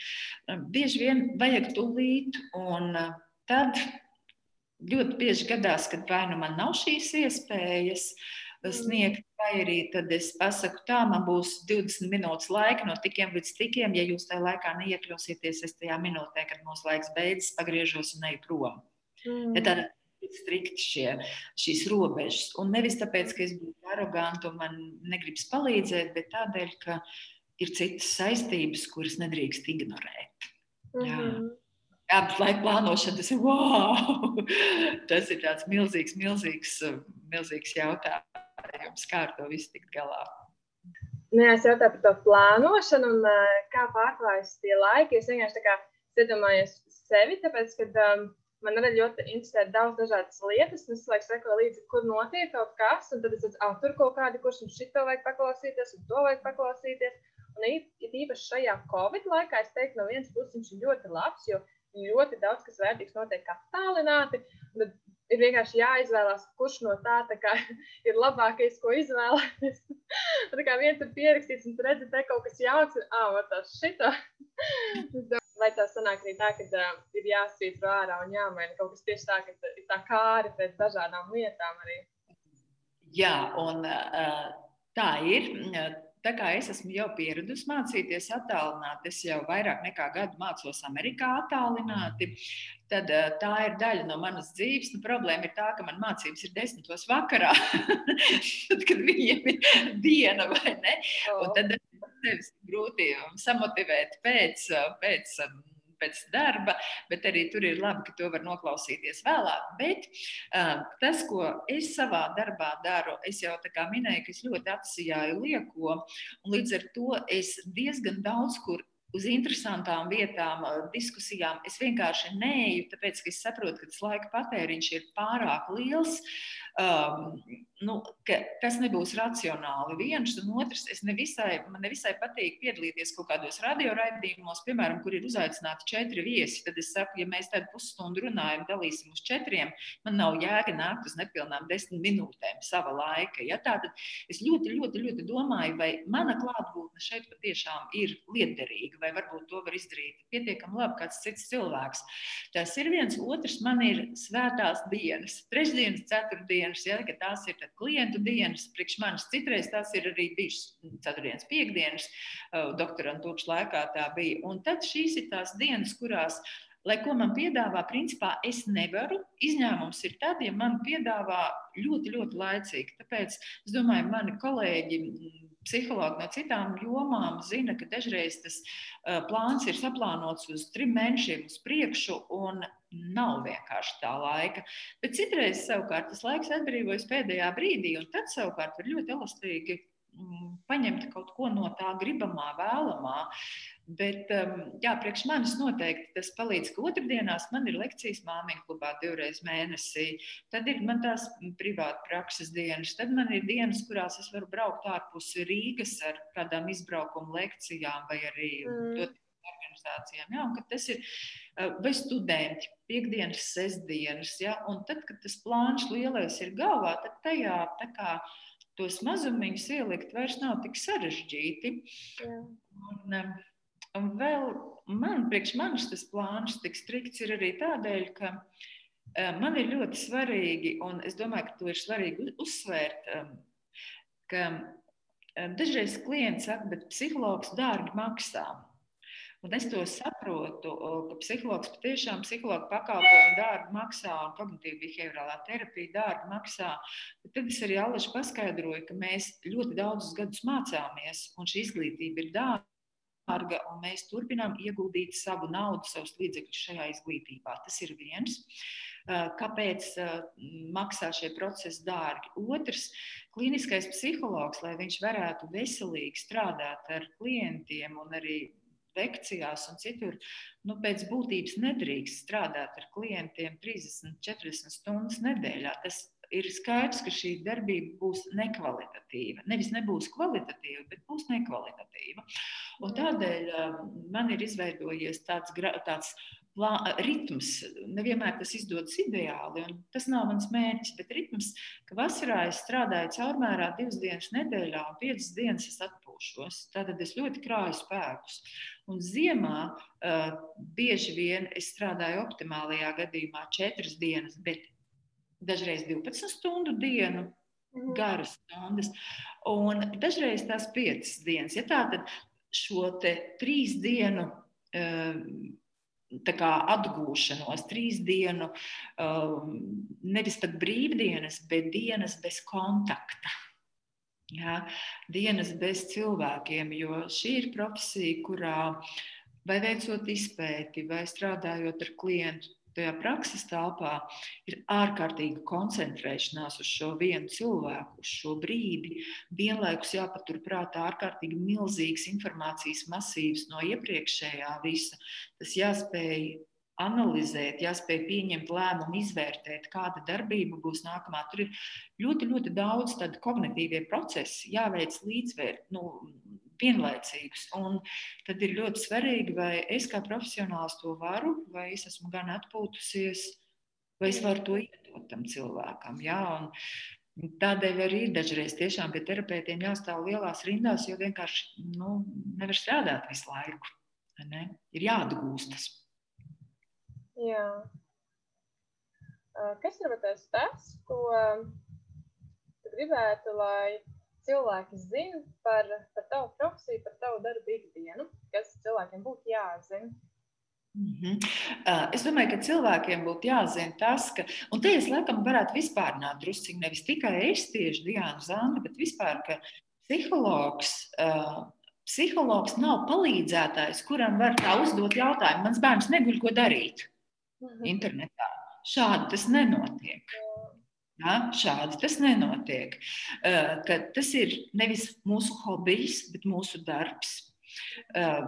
um, bieži vien vajag tūlīt, un uh, tad ļoti bieži gadās, kad vai nu man nav šīs iespējas uh, sniegt, vai arī tad es pasaku, tā man būs 20 minūtes laika no tikiem līdz tikiem. Ja jūs tajā laikā neiekļausieties, es tajā minūtē, kad mūsu laiks beidzas, pagriežos un eju prom. Mm. Ja tad strikti šie, šīs robežas. Un nevis tāpēc, ka es būtu aroganta un man negribas palīdzēt, bet tādēļ, ka ir citas saistības, kuras nedrīkst ignorēt. Mm -hmm. Jā. Jā, bet laika plānošana tas ir wow! <laughs> Tas ir tāds milzīgs, milzīgs, milzīgs jautājums, kā ar to visu tikt galā. Nu es jautāju par to plānošanu un uh, kā pārklājas tie laiki. Es vienkārši iedomājos sevi, tāpēc, ka um, man arī ļoti interesē daudz dažādas lietas. Es laikam sekoju līdzi, kur notiek kaut kas, un tad es redzu, ah, tur kaut kādi kursi, un šito vajag paklausīties, un to vajag paklausīties. Un it īpaši šajā Covid laikā es teiktu, no vienas puses viņš ir ļoti labs, jo ļoti daudz kas vērtīgs notiek attālināti. Ir vienkārši jāizvēlās, kurš no tā, tā kā, <laughs> ir labākais, ko izvēlēties. <laughs> tā kā viens ir pierakstīts, un redzi, te kaut kas jauks, un ah, tas šito. <laughs> Vai tā sanāk arī tā, ka uh, ir jāsvītro ārā un jāmaina kaut kas tieši tā, ka ir tā kāri pēc dažādām lietām arī. Jā, un uh, tā ir Tā kā es esmu jau pieradusi mācīties attālināti, es jau vairāk nekā gadu mācos Amerikā attālināti. Tad eh, tā ir daļa no manas dzīves. Nu, problēma ir tā, ka man mācības ir desmitos vakarā, <laughs> tad, kad viņiem ir diena vai ne. Un tad tev ir grūti samotivēt pēc, pēc pēc darba, bet arī tur ir labi, ka to var noklausīties vēlāk. Bet uh, tas, ko es savā darbā daru, es jau tā kā minēju, ka es ļoti atsijāju lieko, un līdz ar to es diezgan daudz kur uz interesantām vietām, diskusijām. Es vienkārši neeju, tāpēc ka es saprotu, ka tas laika patēriņš ir pārāk liels. Um, nu, tas nebūs racionāli. Viens un otrs, nevisai, man nevisai patīk piedalīties kaut kādos radioraidījumos, piemēram, kur ir uzaicināti četri viesi. Tad es saku, ja mēs tādu pusstundu runājam, dalīsim uz četriem, man nav jēga nākt uz nepilnām desmit minūtēm sava laika. Ja? Tātad es ļoti, ļoti, ļoti domāju, vai mana klātbūtne šeit patiešām ir liederīga, vai varbūt to var izdarīt pietiekami labi kāds cits cilvēks. Tas ir viens, otrs man ir svētās dienas, trešdienas, ceturtdienas, ja, ka tās ir klientu dienas, priekš manis citreiz tās ir arī bijušas ceturtdienas, piekdienas, uh, doktorantūras laikā tā bija. Un tad šīs ir tās dienas, kurās lai ko man piedāvā, principā es nevaru. Izņēmums ir tad, ja man piedāvā ļoti, ļoti laicīgi. Tāpēc es domāju, mani kolēģi, psihologi no citām jomām zina, ka dažreiz tas plāns ir saplānots uz trim mēnešiem uz priekšu, un nav vienkārši tā laika. Bet citreiz savukārt tas laiks atbrīvojas pēdējā brīdī, un tad savukārt var ļoti elastīgi mm, paņemt kaut ko no tā gribamā, vēlamā. Bet, um, jā, priekš manis noteikti tas palīdz, ka otrdienās man ir lekcijas māmiņu klubā divreiz mēnesī. Tad ir man tās privāta prakses dienas, tad man ir dienas, kurās es varu braukt ārpus Rīgas ar kādām izbraukuma lekcijām vai arī mm. organizācijām. Ja, tas ir vai studenti, piekdienas, sestdienas. Ja, un tad, kad tas plāns lielais ir galvā, tad tajā kā, tos mazumiņus ielikt vairs nav tik sarežģīti. Jā. Un, un vēl man, priekš manis tas plāns tik strikts ir arī tādēļ, ka man ir ļoti svarīgi, un es domāju, ka to ir svarīgi uzsvērt, ka dažreiz klients saka, bet psihologs dārgi maksā. Un es to saprotu, ka psihologs patiešām psihologa pakalpojumu dārgi maksā un kognitīva behaviorālā terapija dārgi maksā. Bet tad es arī Alaši paskaidroju, ka mēs ļoti daudzus gadus mācāmies, un šī izglītība ir dārga dārga, un mēs turpinām ieguldīt savu naudu, savus līdzekļus šajā izglītībā. Tas ir viens. Kāpēc maksā šie procesi dārgi? Otrs, kliniskais psihologs, lai viņš varētu veselīgi strādāt ar klientiem un arī lekcijās un citur, nu, pēc būtības nedrīkst strādāt ar klientiem 30, 40 stundas nedēļā. Tas ir skaidrs, ka šī darbība būs nekvalitatīva. Nevis nebūs kvalitatīva, bet būs nekvalitatīva. Un tādēļ man ir izveidojies tāds, tāds plā, ritms. Nevienmēr tas izdodas ideāli, un tas nav mans mērķis, bet ritms, ka vasarā es strādāju caurmērā divas dienas nedēļā, un piecas dienas es atpūšos. Tad es ļoti krāju spēkus. Un ziemā uh, bieži vien es strādāju optimālajā gadījumā četras dienas, bet dažreiz 12 stundu dienu, mhm. garas stundas, un dažreiz tās 5 dienas. Ja tā tad šo trīs dienu kā, atgūšanos, trīs dienu, nevis pat brīvdienas, bet dienas bez kontakta. Ja, dienas bez cilvēkiem, jo šī ir profesija, kurā vai veicot izpēti, vai strādājot ar klientu, tajā prakses telpā ir ārkārtīga koncentrēšanās uz šo vienu cilvēku, uz šo brīdi. Vienlaikus jāpaturprātā ārkārtīgi milzīgs informācijas masīvs no iepriekšējā visa. Tas jāspēj analizēt, jāspēj pieņemt lēmumu, izvērtēt, kāda darbība būs nākamā. Tur ir ļoti, ļoti daudz tādu kognitīvie procesi, jāveic līdzvērt. Nu, vienlaicīgus. Un tad ir ļoti svarīgi, vai es kā profesionāls to varu, vai es esmu gan atpūtusies, vai es varu to iedot tam cilvēkam. Jā, un tādēļ arī ir dažreiz tiešām pie terapeitiem jāstāv lielās rindās, jo vienkārši nu, nevar strādāt visu laiku. Ne? Ir jāatgūstas. Jā. Kas ir tas, ko tu gribētu, lai cilvēki zina par, par tavu profesiju, par tavu darbu ikdienu, kas cilvēkiem būtu jāzina. Mm -hmm. es domāju, ka cilvēkiem būtu jāzina tas, ka, un te es laikam varētu vispārināt drusciņi, nevis tikai es tieši Diāna Zanda, bet vispār, ka psihologs, uh, psihologs nav palīdzētājs, kuram var tā uzdot jautājumu, mans bērns neguļ, ko darīt mm -hmm. internetā. Šādi tas nenotiek. Jā. Ja, šādi tas nenotiek. Tas ir nevis mūsu hobijs, bet mūsu darbs.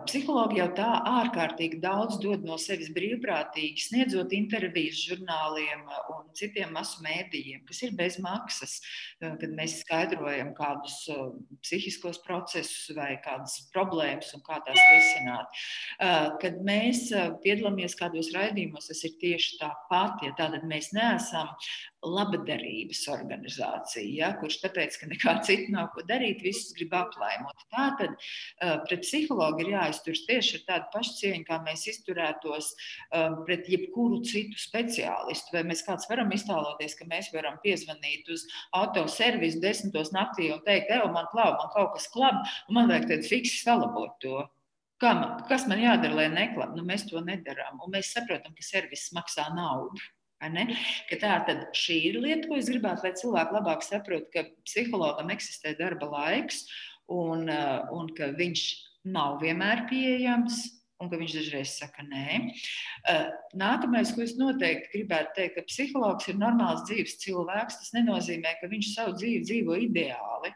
Psihologi jau tā ārkārtīgi daudz dod no sevis brīvprātīgi, sniedzot intervijas žurnāliem un citiem masu mēdījiem, kas ir bez maksas, kad mēs skaidrojam kādus psihiskos procesus vai kādas problēmas un kā tās risināt. Kad mēs piedalāmies kādos raidījumos, tas ir tieši tāpat. Ja tātad mēs neesam labdarības organizācija, ja, kurš tāpēc, ka nekā <laughs> cita nav ko darīt, visus grib aplaimot. Tātad pret psihologu ir jāizturas tieši ar tādu pašcieņu, kā mēs izturētos pret jebkuru citu speciālistu. Vai mēs kāds varam iztēloties, ka mēs varam piezvanīt uz autoservisu desmitos naktī un teikt, ej, man klau, man kaut kas klab, un man vajag tad fiksi salabot to. Kā man, kas man jādara, lai neklap? Nu, mēs to nedarām. Un mēs saprotam, ka servis maksā naudu. Tā tad šī ir lieta, ko es gribētu, lai cilvēki labāk saprotu, ka psihologam eksistē darba laiks un, uh, un ka viņš nav vienmēr pieejams. Un ka viņš dažreiz saka, nē. Uh, nākamais, ko es noteikti gribētu teikt, ka psihologs ir normāls dzīves cilvēks. Tas nenozīmē, ka viņš savu dzīvi dzīvo ideāli.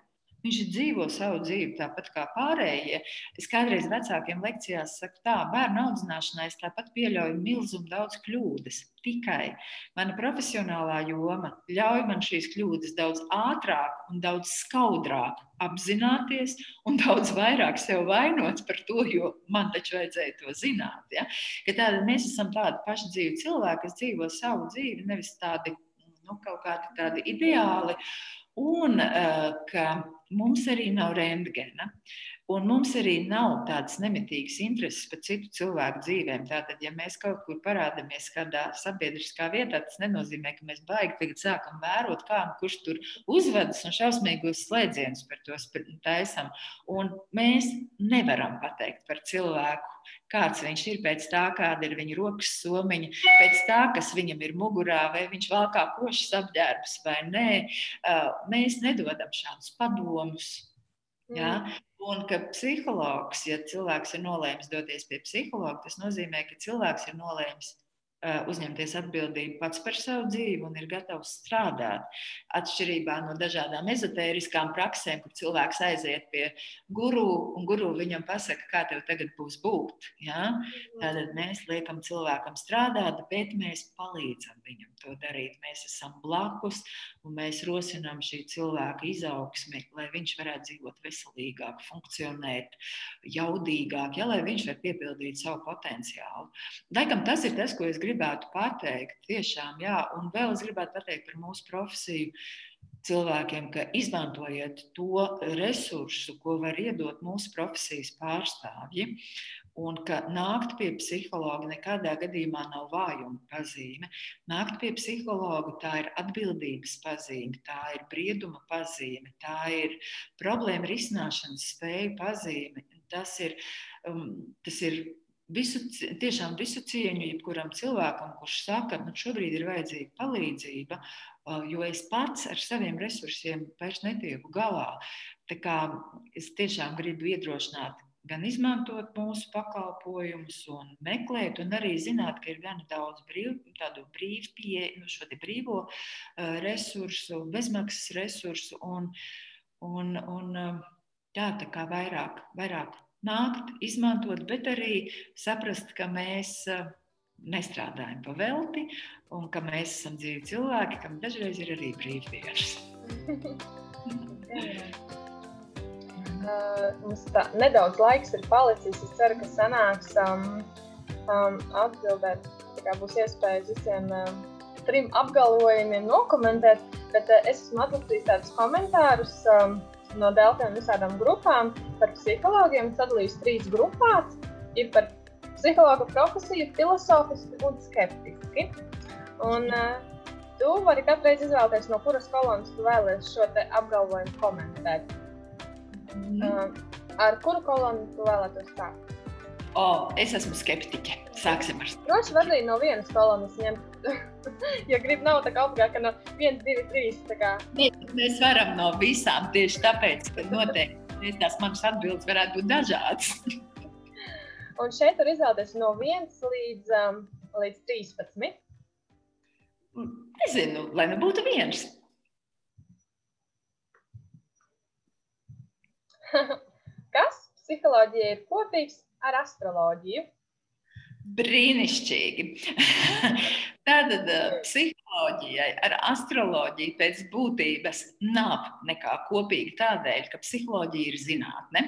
Viņš dzīvo savu dzīvi tāpat kā pārējie. Es kādreiz vecākiem lekcijās saku, tā bērnu audzināšanā es tāpat pieļauju milzumu daudz kļūdas. Tikai mana profesionālā joma ļauj man šīs kļūdas daudz ātrāk un daudz skaudrāk apzināties un daudz vairāk sev vainot par to, jo man taču vajadzēja to zināt. Ja? Ka tāda, mēs esam tādi paši dzīvi cilvēki, kas dzīvo savu dzīvi, nevis tādi nu, kaut kādi tādi ideāli. Un uh, ka mums arī nav rentgena. Un mums arī nav tādas nemitīgas intereses par citu cilvēku dzīvēm. Tātad, ja mēs kaut kur parādāmies kādā sabiedriskā vietā, tas nenozīmē, ka mēs baigi tagad sākam vērot, kā nu kurš tur uzvedas un šausmīgos slēdzienus par to taisam. Un mēs nevaram pateikt par cilvēku kāds viņš ir pēc tā, kāda ir viņa rokas somiņa, pēc tā, kas viņam ir mugurā, vai viņš valkā košas apģērbs vai nē. Mēs nedodam šādus padomus. Ja? Mm. Un ka psihologs, ja cilvēks ir nolēmis doties pie psihologa, tas nozīmē, ka cilvēks ir nolēmis uzņemties atbildību pats par savu dzīvi un ir gatavs strādāt. Atšķirībā no dažādām ezotēriskām praksēm, kur cilvēks aiziet pie guru un guru viņam pasaka, kā tev tagad būs būt. Ja? Tad mēs liekam cilvēkam strādāt, bet mēs palīdzam viņam to darīt. Mēs esam blakus un mēs rosinām šī cilvēka izaugsmi, lai viņš varētu dzīvot veselīgāk, funkcionēt jaudīgāk, ja, lai viņš var piepildīt savu potenciālu. Laikam tas ir tas, ko es gribu gribētu pateikt, tiešām, jā, un vēl es gribētu pateikt par mūsu profesiju cilvēkiem, ka izmantojiet to resursu, ko var iedot mūsu profesijas pārstāvji. Un ka nākt pie psihologa nekādā gadījumā nav vājuma pazīme. Nākt pie psihologa tā ir atbildības pazīme, tā ir brieduma pazīme, tā ir problēma risināšanas spēju pazīme. Tas ir, um, tas ir visu, tiešām visu cieņu jebkuram cilvēkam, kurš saka, ka nu, šobrīd ir vajadzīga palīdzība, jo es pats ar saviem resursiem vairs netieku galā. Tā kā es tiešām gribu iedrošināt gan izmantot mūsu pakalpojumus, un meklēt, un arī zināt, ka ir gan daudz brīv, tādu brīvu pieeju, nu, šo brīvo resursu, bezmaksas resursu, un, un, un jā, tā kā vairāk, vairāk nākt, izmantot, bet arī saprast, ka mēs eh, nestrādājam pa velti un ka mēs esam dzīvi cilvēki, kam dažreiz ir arī brīvdienas. uh, <laughs> mums tā, nedaudz laiks ir palicis. Es ceru, ka sanāks um, um, atbildēt. Būs iespēja visiem um, trim apgalvojumiem nokomentēt, bet uh, es esmu atlasījis tādus komentārus. Um, no un visādām grupām par psihologiem sadalījis trīs grupās. Ir par psihologa profesiju, filozofiski un skeptiski. Un, uh, tu vari katreiz izvēlēties, no kuras kolonas tu vēlēsies šo apgalvojumu komentēt. Mm. Uh, ar kuru kolonu tu vēlētos sākt? Oh, es esmu skeptiķe. Sāksim ar to. Droši vien arī no vienas kolonas ņemt. <laughs> ja grib, nav tā kā obligāti, ka no 1, 2, 3. Kā... Mēs, varam no visām tieši tāpēc, ka noteikti tās manas atbildes varētu būt dažādas. <laughs> Un šeit var izvēlēties no 1 līdz, um, līdz 13. Nezinu, lai nebūtu viens. <laughs> Kas psiholoģija ir kopīgs ar astroloģiju? Brīnišķīgi. <laughs> Tātad psiholoģijai ar astroloģiju pēc būtības nav nekā kopīga tādēļ, ka psiholoģija ir zinātne,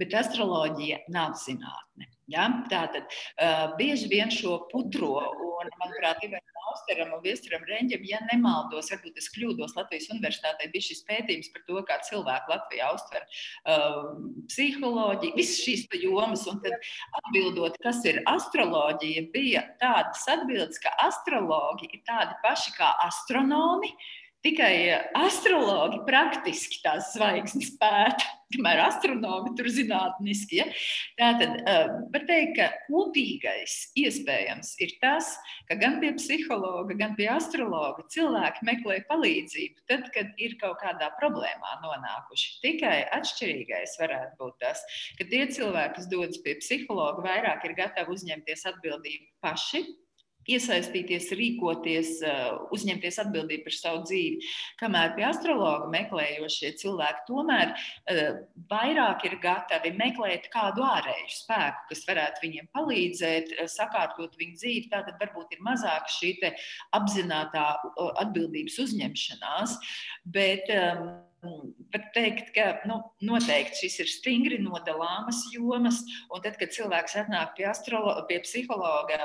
bet astroloģija nav zinātne. Ja? Tātad uh, bieži vien šo putro, un, manuprāt, Ivaram Austeram un Viestram Reņģim, ja nemaldos, varbūt es kļūdos, Latvijas universitātē bija šis pētījums par to, kā cilvēku Latvijā uztver uh, psiholoģiju, visas šīs jomas, un tad atbildot, kas ir astroloģija, bija tādas atbildes, ka astrologi ir tādi paši kā astronomi, Tikai astrologi praktiski tās zvaigznes pēta, <laughs> kamēr astronomi tur zinātniski. Ja? Tātad eh, var teikt, ka kopīgais iespējams ir tas, ka gan pie psihologa, gan pie astrologa cilvēki meklē palīdzību tad, kad ir kaut kādā problēmā nonākuši. Tikai atšķirīgais varētu būt tas, ka tie cilvēki, kas dodas pie psihologa, vairāk ir gatavi uzņemties atbildību paši iesaistīties, rīkoties, eh, uzņemties atbildību par savu dzīvi. Kamēr pie astrologa meklējošie cilvēki tomēr eh, vairāk ir gatavi meklēt kādu ārēju spēku, kas varētu viņiem palīdzēt, eh, sakārtot viņu dzīvi. Tātad varbūt ir mazāk šī apzināta atbildības uzņemšanās. Bet, um, var teikt, ka nu, noteikti šis ir stingri nodalāmas jomas. Tad, kad cilvēks atnāk pie, pie psihologa,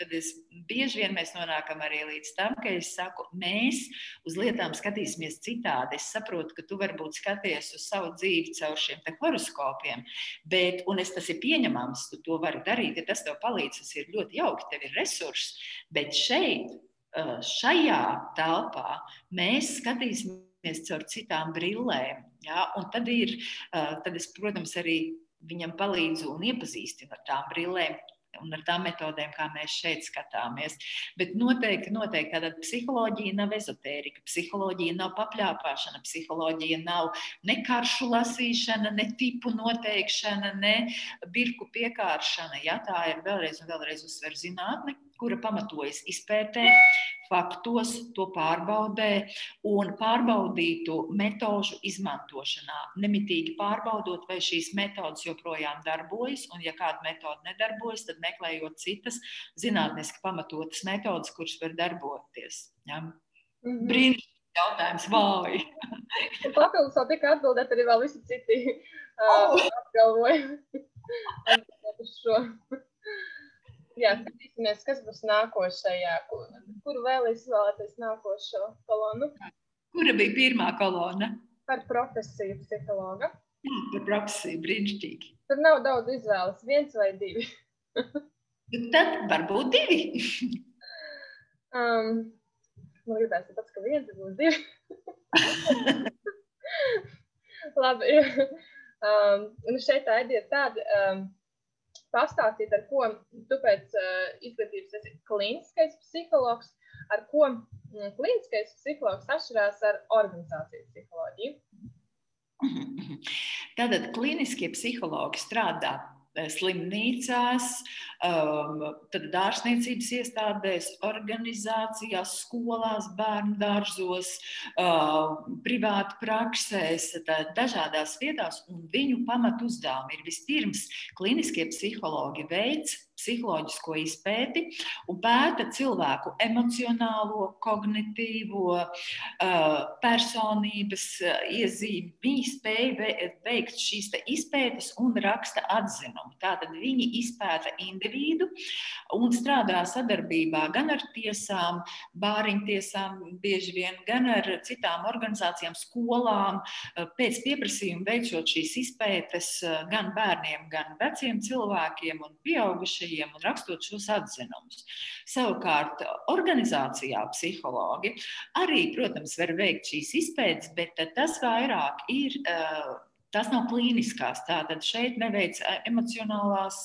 tad es bieži vien mēs nonākam arī līdz tam, ka es saku, mēs uz lietām skatīsimies citādi. Es saprotu, ka tu varbūt skaties uz savu dzīvi caur šiem horoskopiem, bet, es tas ir pieņemams, tu to vari darīt, ja tas tev palīdz, tas ir ļoti jauki, tev ir resurss, bet šeit, šajā telpā mēs skatīsimies caur citām brillēm. Ja? Un tad ir, tad es, protams, arī viņam palīdzu un iepazīstinu ar tām brillēm, un ar tām metodēm, kā mēs šeit skatāmies. Bet noteikti, noteikti tāda psiholoģija nav ezotērika, psiholoģija nav papļāpāšana, psiholoģija nav ne karšu lasīšana, ne tipu noteikšana, ne birku piekāršana. Ja, tā ir vēlreiz un vēlreiz uzsver zinātne, kura pamatojas izpētē, faktos, to pārbaudē un pārbaudītu metožu izmantošanā. Nemitīgi pārbaudot, vai šīs metodas joprojām darbojas, un ja kāda metode nedarbojas, tad meklējot citas zinātniski pamatotas metodas, kuras var darboties. Ja? Mm -hmm. Brīnišķīgi jautājums, vai? Papildus vēl tika atbildēt arī vēl visi citi uh, oh. apgalvojumi. <laughs> Jā, skatīsimies, kas būs nākošajā. Kur, kur vēl izvēlēties nākošo kolonu? Kura bija pirmā kolona? Par profesiju psihologa. Jā, par profesiju brīnišķīgi. Tur nav daudz izvēles, viens vai divi. Tad varbūt divi. <laughs> um, man gribēs pats, ka viens būs divi. <laughs> <laughs> Labi. Um, un šeit tā ideja tāda. Um, pastāstīt, ar ko tu pēc uh, izglītības esi klīniskais psihologs, ar ko mm, klīniskais psihologs atšķirās ar organizācijas psiholoģiju? <laughs> Tātad klīniskie psihologi strādā Eh, slimnīcās, um, dārzniecības iestādēs, organizācijās, skolās, bērnu dārzos, uh, privāti praksēs, dažādās vietās. Viņu pamatu uzdevumi ir vispirms klīniskie psihologi veids psiholoģisko izpēti un pēta cilvēku emocionālo, kognitīvo, personības iezīmi. Viņi spēja veikt šīs izpētes un raksta atzinumu. Tātad viņi izpēta individu un strādā sadarbībā gan ar tiesām, bāriņtiesām, bieži vien, gan ar citām organizācijām, skolām, pēc pieprasījuma veicot šīs izpētes gan bērniem, gan veciem cilvēkiem un pieaugušajiem un rakstot šos atzinumus. Savukārt, organizācijā psihologi arī, protams, var veikt šīs izpētes, bet tas vairāk ir. Uh, Tas nav klīniskās. Tātad šeit neveic emocionālās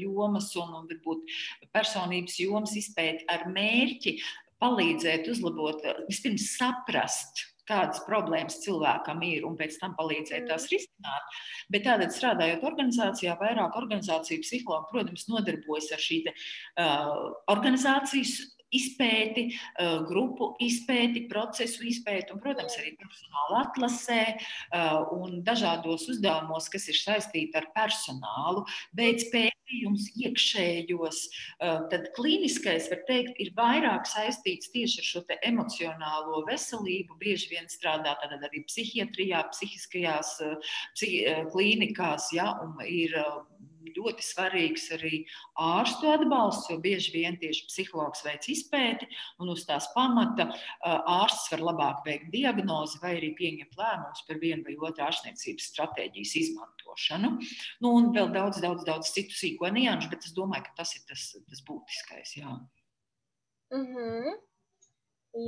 jomas un, un varbūt personības jomas izpēti ar mērķi palīdzēt uzlabot, vispirms saprast, kādas problēmas cilvēkam ir un pēc tam palīdzēt tās mm. risināt. Bet tātad strādājot organizācijā, vairāk organizāciju psihologi, protams, nodarbojas ar šī te, uh, organizācijas izpēti, grupu izpēti, procesu izpēti un, protams, arī profesionāla atlasē un dažādos uzdevumos, kas ir saistīti ar personālu, veids pētījums iekšējos. Tad klīniskais, var teikt, ir vairāk saistīts tieši ar šo emocionālo veselību. Bieži vien strādā arī psihiatrijā, psihiskajās psihi, klīnikās, ja, un ir ļoti svarīgs arī ārstu atbalsts, jo bieži vien tieši psihologs veic izpēti, un uz tās pamata ārsts var labāk veikt diagnozi vai arī pieņemt lēmumus par vienu vai otru ārstniecības stratēģijas izmantošanu. Nu, un vēl daudz, daudz, daudz citu sīko nianšu, bet es domāju, ka tas ir tas, tas būtiskais. Jā. Mm -hmm.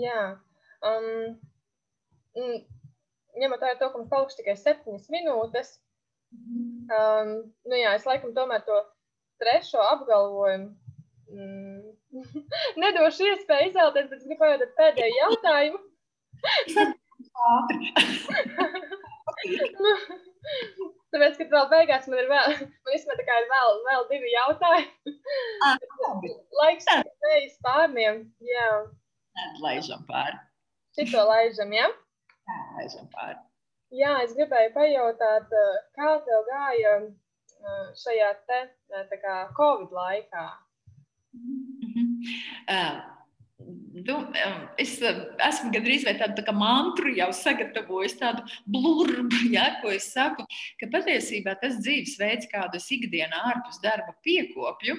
jā. Um, ņemot vērā to, ka mums palikuši tikai septiņas minūtes, Um, nu jā, es laikam tomēr to trešo apgalvojumu mm, <laughs> nedošu iespēju izvēlēties, bet gribu pajautāt pēdējo jautājumu. <laughs> nu, tāpēc, ka vēl beigās man ir vēl, man īstenībā tā kā ir vēl, vēl divi jautājumi. Laiks spējas pārniem, jā. Laižam pāri. Šito laižam, jā? Jā, laižam pāri. Jā, es gribēju pajautāt, eh, kā tev gāja eh, šajā te, eh, kā, Covid laikā? Mm -hmm. uh. Nu, es esmu gandrīz tādu tā mantru jau sagatavojis, tādu blurbu, <laughs> ja, ko es saku, ka patiesībā tas dzīvesveids, kādu es ikdienā ārpus darba piekopju,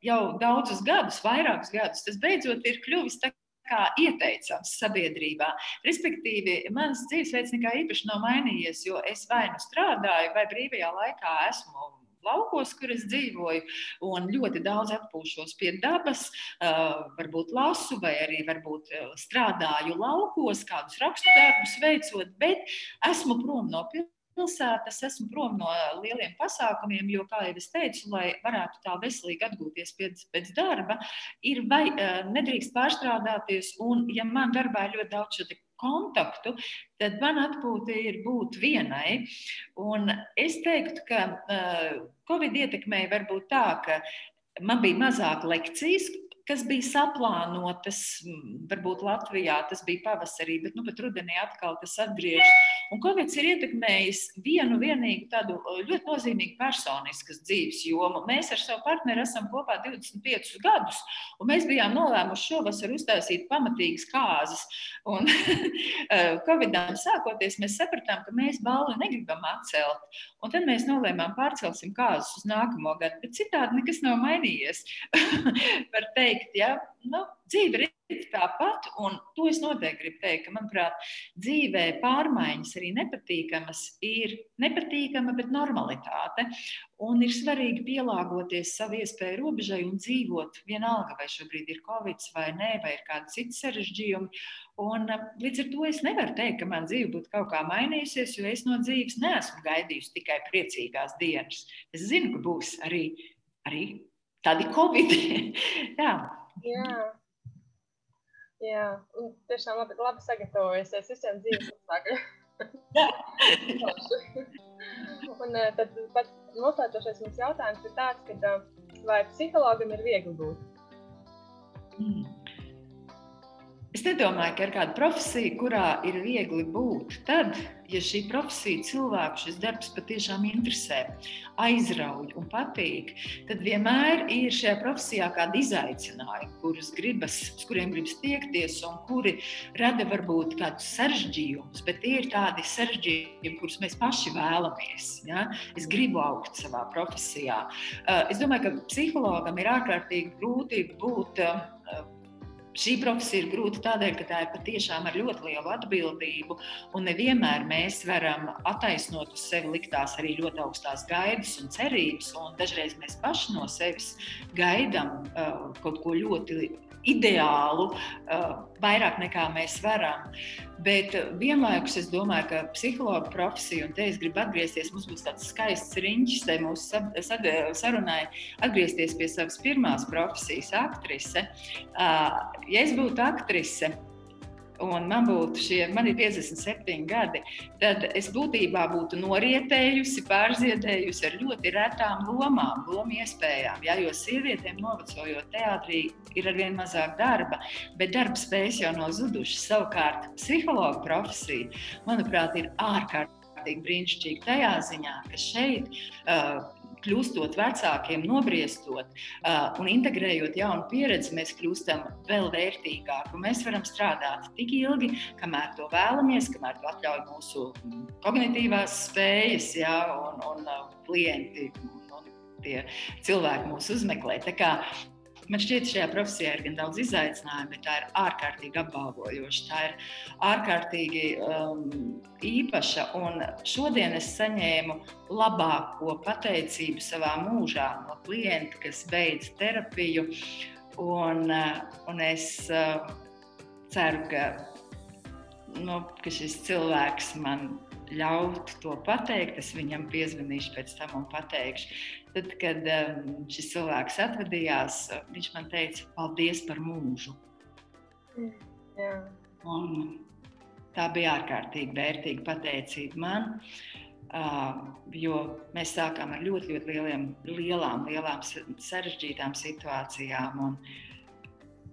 jau daudzus gadus, vairākus gadus, tas beidzot ir kļuvis tā kā ieteicams sabiedrībā. Respektīvi, mans dzīvesveids nekā īpaši nav mainījies, jo es vai nu strādāju, vai brīvajā laikā esmu laukos, kur es dzīvoju, un ļoti daudz atpūšos pie dabas, varbūt lasu, vai arī varbūt strādāju laukos, kādus rakstu darbus veicot, bet esmu prom no pilsētas pilsētas, esmu prom no lieliem pasākumiem, jo, kā jau es teicu, lai varētu tā veselīgi atgūties pēc, pēc darba, ir vai nedrīkst pārstrādāties, un ja man darbā ir ļoti daudz šo kontaktu, tad man atpūta ir būt vienai. Un es teiktu, ka uh, Covid ietekmēja varbūt tā, ka man bija mazāk lekcijas, kas bija saplānotas, varbūt Latvijā tas bija pavasarī, bet nu, rudenī atkal tas atgriežas. Un Covid ir ietekmējis vienu vienīgu tādu ļoti nozīmīgu personiskas dzīves jomu. Mēs ar savu partneri esam kopā 25 gadus, un mēs bijām nolēmuši šovasar uztaisīt pamatīgas kāzas. Un <laughs> Covidam sākoties, mēs sapratām, ka mēs balvu negribam atcelt. Un tad mēs nolēmām pārcelsim kāzas uz nākamo gadu, bet citādi nekas nav mainījies. <laughs> Var teikt, ja nu, dzīve ir tāpat, un to es noteikti gribu teikt, ka, manuprāt, dzīvē pārmaiņas arī nepatīkamas ir nepatīkama, bet normalitāte. Un ir svarīgi pielāgoties savu iespēju robežai un dzīvot vienalga, vai šobrīd ir covid vai nē, vai ir kādi citi sarežģījumi. Un, līdz ar to es nevaru teikt, ka man dzīve būtu kaut kā mainījusies, jo es no dzīves neesmu gaidījusi tikai priecīgās dienas. Es zinu, ka būs arī, arī tādi covid. <laughs> Jā. Jā. Jā, un tiešām labi, labi sagatavojusies visiem dzīves <laughs> apstākļiem. un eh, tad pats noslēdzošais mums jautājums ir tāds, ka eh, vai psihologam ir viegli būt? Mm. Es nedomāju, ka ir kāda profesija, kurā ir viegli būt. Tad, ja šī profesija cilvēku šis darbs patiešām interesē, aizrauj un patīk, tad vienmēr ir šajā profesijā kādi izaicinājumi, kurus gribas, uz kuriem gribas tiekties, un kuri rada varbūt kādus sarežģījumus, bet tie ir tādi sarežģījumi, kurus mēs paši vēlamies. Ja? Es gribu augt savā profesijā. Uh, es domāju, ka psihologam ir ārkārtīgi grūti būt uh, Šī profesija ir grūta tādēļ, ka tā ir patiešām ar ļoti lielu atbildību, un nevienmēr mēs varam attaisnot uz sevi liktās arī ļoti augstās gaidas un cerības, un dažreiz mēs paši no sevis gaidām uh, kaut ko ļoti ideālu, uh, vairāk nekā mēs varam. Bet vienlaikus es domāju, ka psihologa profesija, un te es gribu atgriezties, mums būs tāds skaists riņķis, tai mūsu sarunai, atgriezties pie savas pirmās profesijas, aktrise. Uh, ja es būtu aktrise, un man būtu šie, man ir 57 gadi, tad es būtībā būtu norietējusi, pārziedējusi ar ļoti retām lomām, lomu iespējām. Jā, jo sievietēm novecojot teātrī ir arvien mazāk darba, bet darba spējas jau nav zudušas. Savukārt psihologa profesija, manuprāt, ir ārkārtīgi brīnišķīga tajā ziņā, ka šeit uh, kļūstot vecākiem, nobriestot uh, un integrējot jaunu pieredzi, mēs kļūstam vēl vērtīgāki. Mēs varam strādāt tik ilgi, kamēr to vēlamies, kamēr to atļauj mūsu kognitīvās spējas ja, un, un klienti. Un tie cilvēki mūs uzmeklē. Tā kā Man šķiet, šajā profesijā ir gan daudz izaicinājumu, bet tā ir ārkārtīgi apbalvojoša. Tā ir ārkārtīgi um, īpaša. Un šodien es saņēmu labāko pateicību savā mūžā no klienta, kas beidz terapiju. Un, uh, un es uh, ceru, ka, nu, ka šis cilvēks man ļaut to pateikt, es viņam piezvanīšu pēc tam un pateikšu. Tad, kad um, šis cilvēks atvadījās, viņš man teica, paldies par mūžu. Mm, jā. Un tā bija ārkārtīgi vērtīga pateicība man. Uh, jo mēs sākām ar ļoti, ļoti lieliem, lielām, lielām sarežģītām situācijām. Un,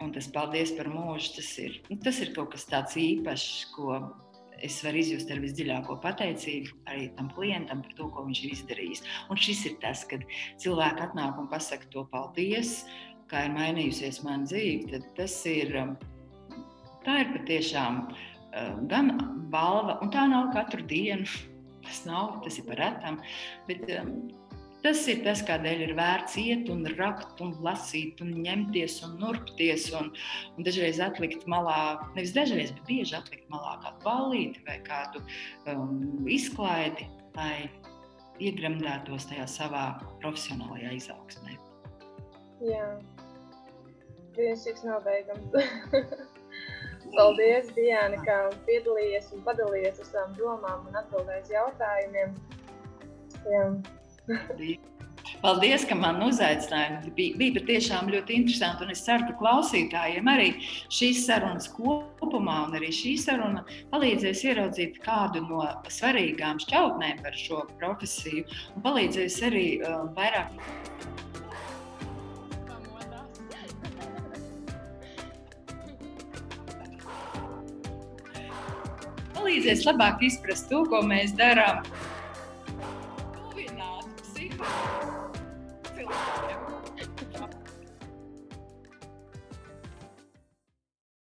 un tas paldies par mūžu, tas ir, nu, tas ir kaut kas tāds īpašs, ko es varu izjust ar visdziļāko pateicību arī tam klientam par to, ko viņš ir izdarījis. Un šis ir tas, kad cilvēki atnāk un pasaka to paldies, kā ir mainījusies mana dzīve. Tad tas ir, um, tā ir patiešām um, gan balva, un tā nav katru dienu. Tas nav, tas ir par retam. Bet, um, Tas ir tas, kādēļ ir vērts iet un rakt, un lasīt, un ņemties un nurpties. Un, un dažreiz atlikt malā, nevis dažreiz, bet bieži atlikt malā kādu ballīti vai kādu um, izklaidi, lai iegremdētos tajā savā profesionālajā izaugsmē. Jā, brīnišķīgs nobeigums. <laughs> Paldies, Diana, ka piedalījies un padalījies ar savām domām un atbildējies jautājumiem. Jā. Paldies, ka man uzaicināja. Bija, bija patiešām ļoti interesanti. Un es ceru, ka klausītājiem arī šīs sarunas kopumā un arī šī saruna palīdzēs ieraudzīt kādu no svarīgām šķautnēm par šo profesiju un palīdzēs arī uh, vairāk. palīdzēs labāk izprast to, ko mēs darām. Sei lá.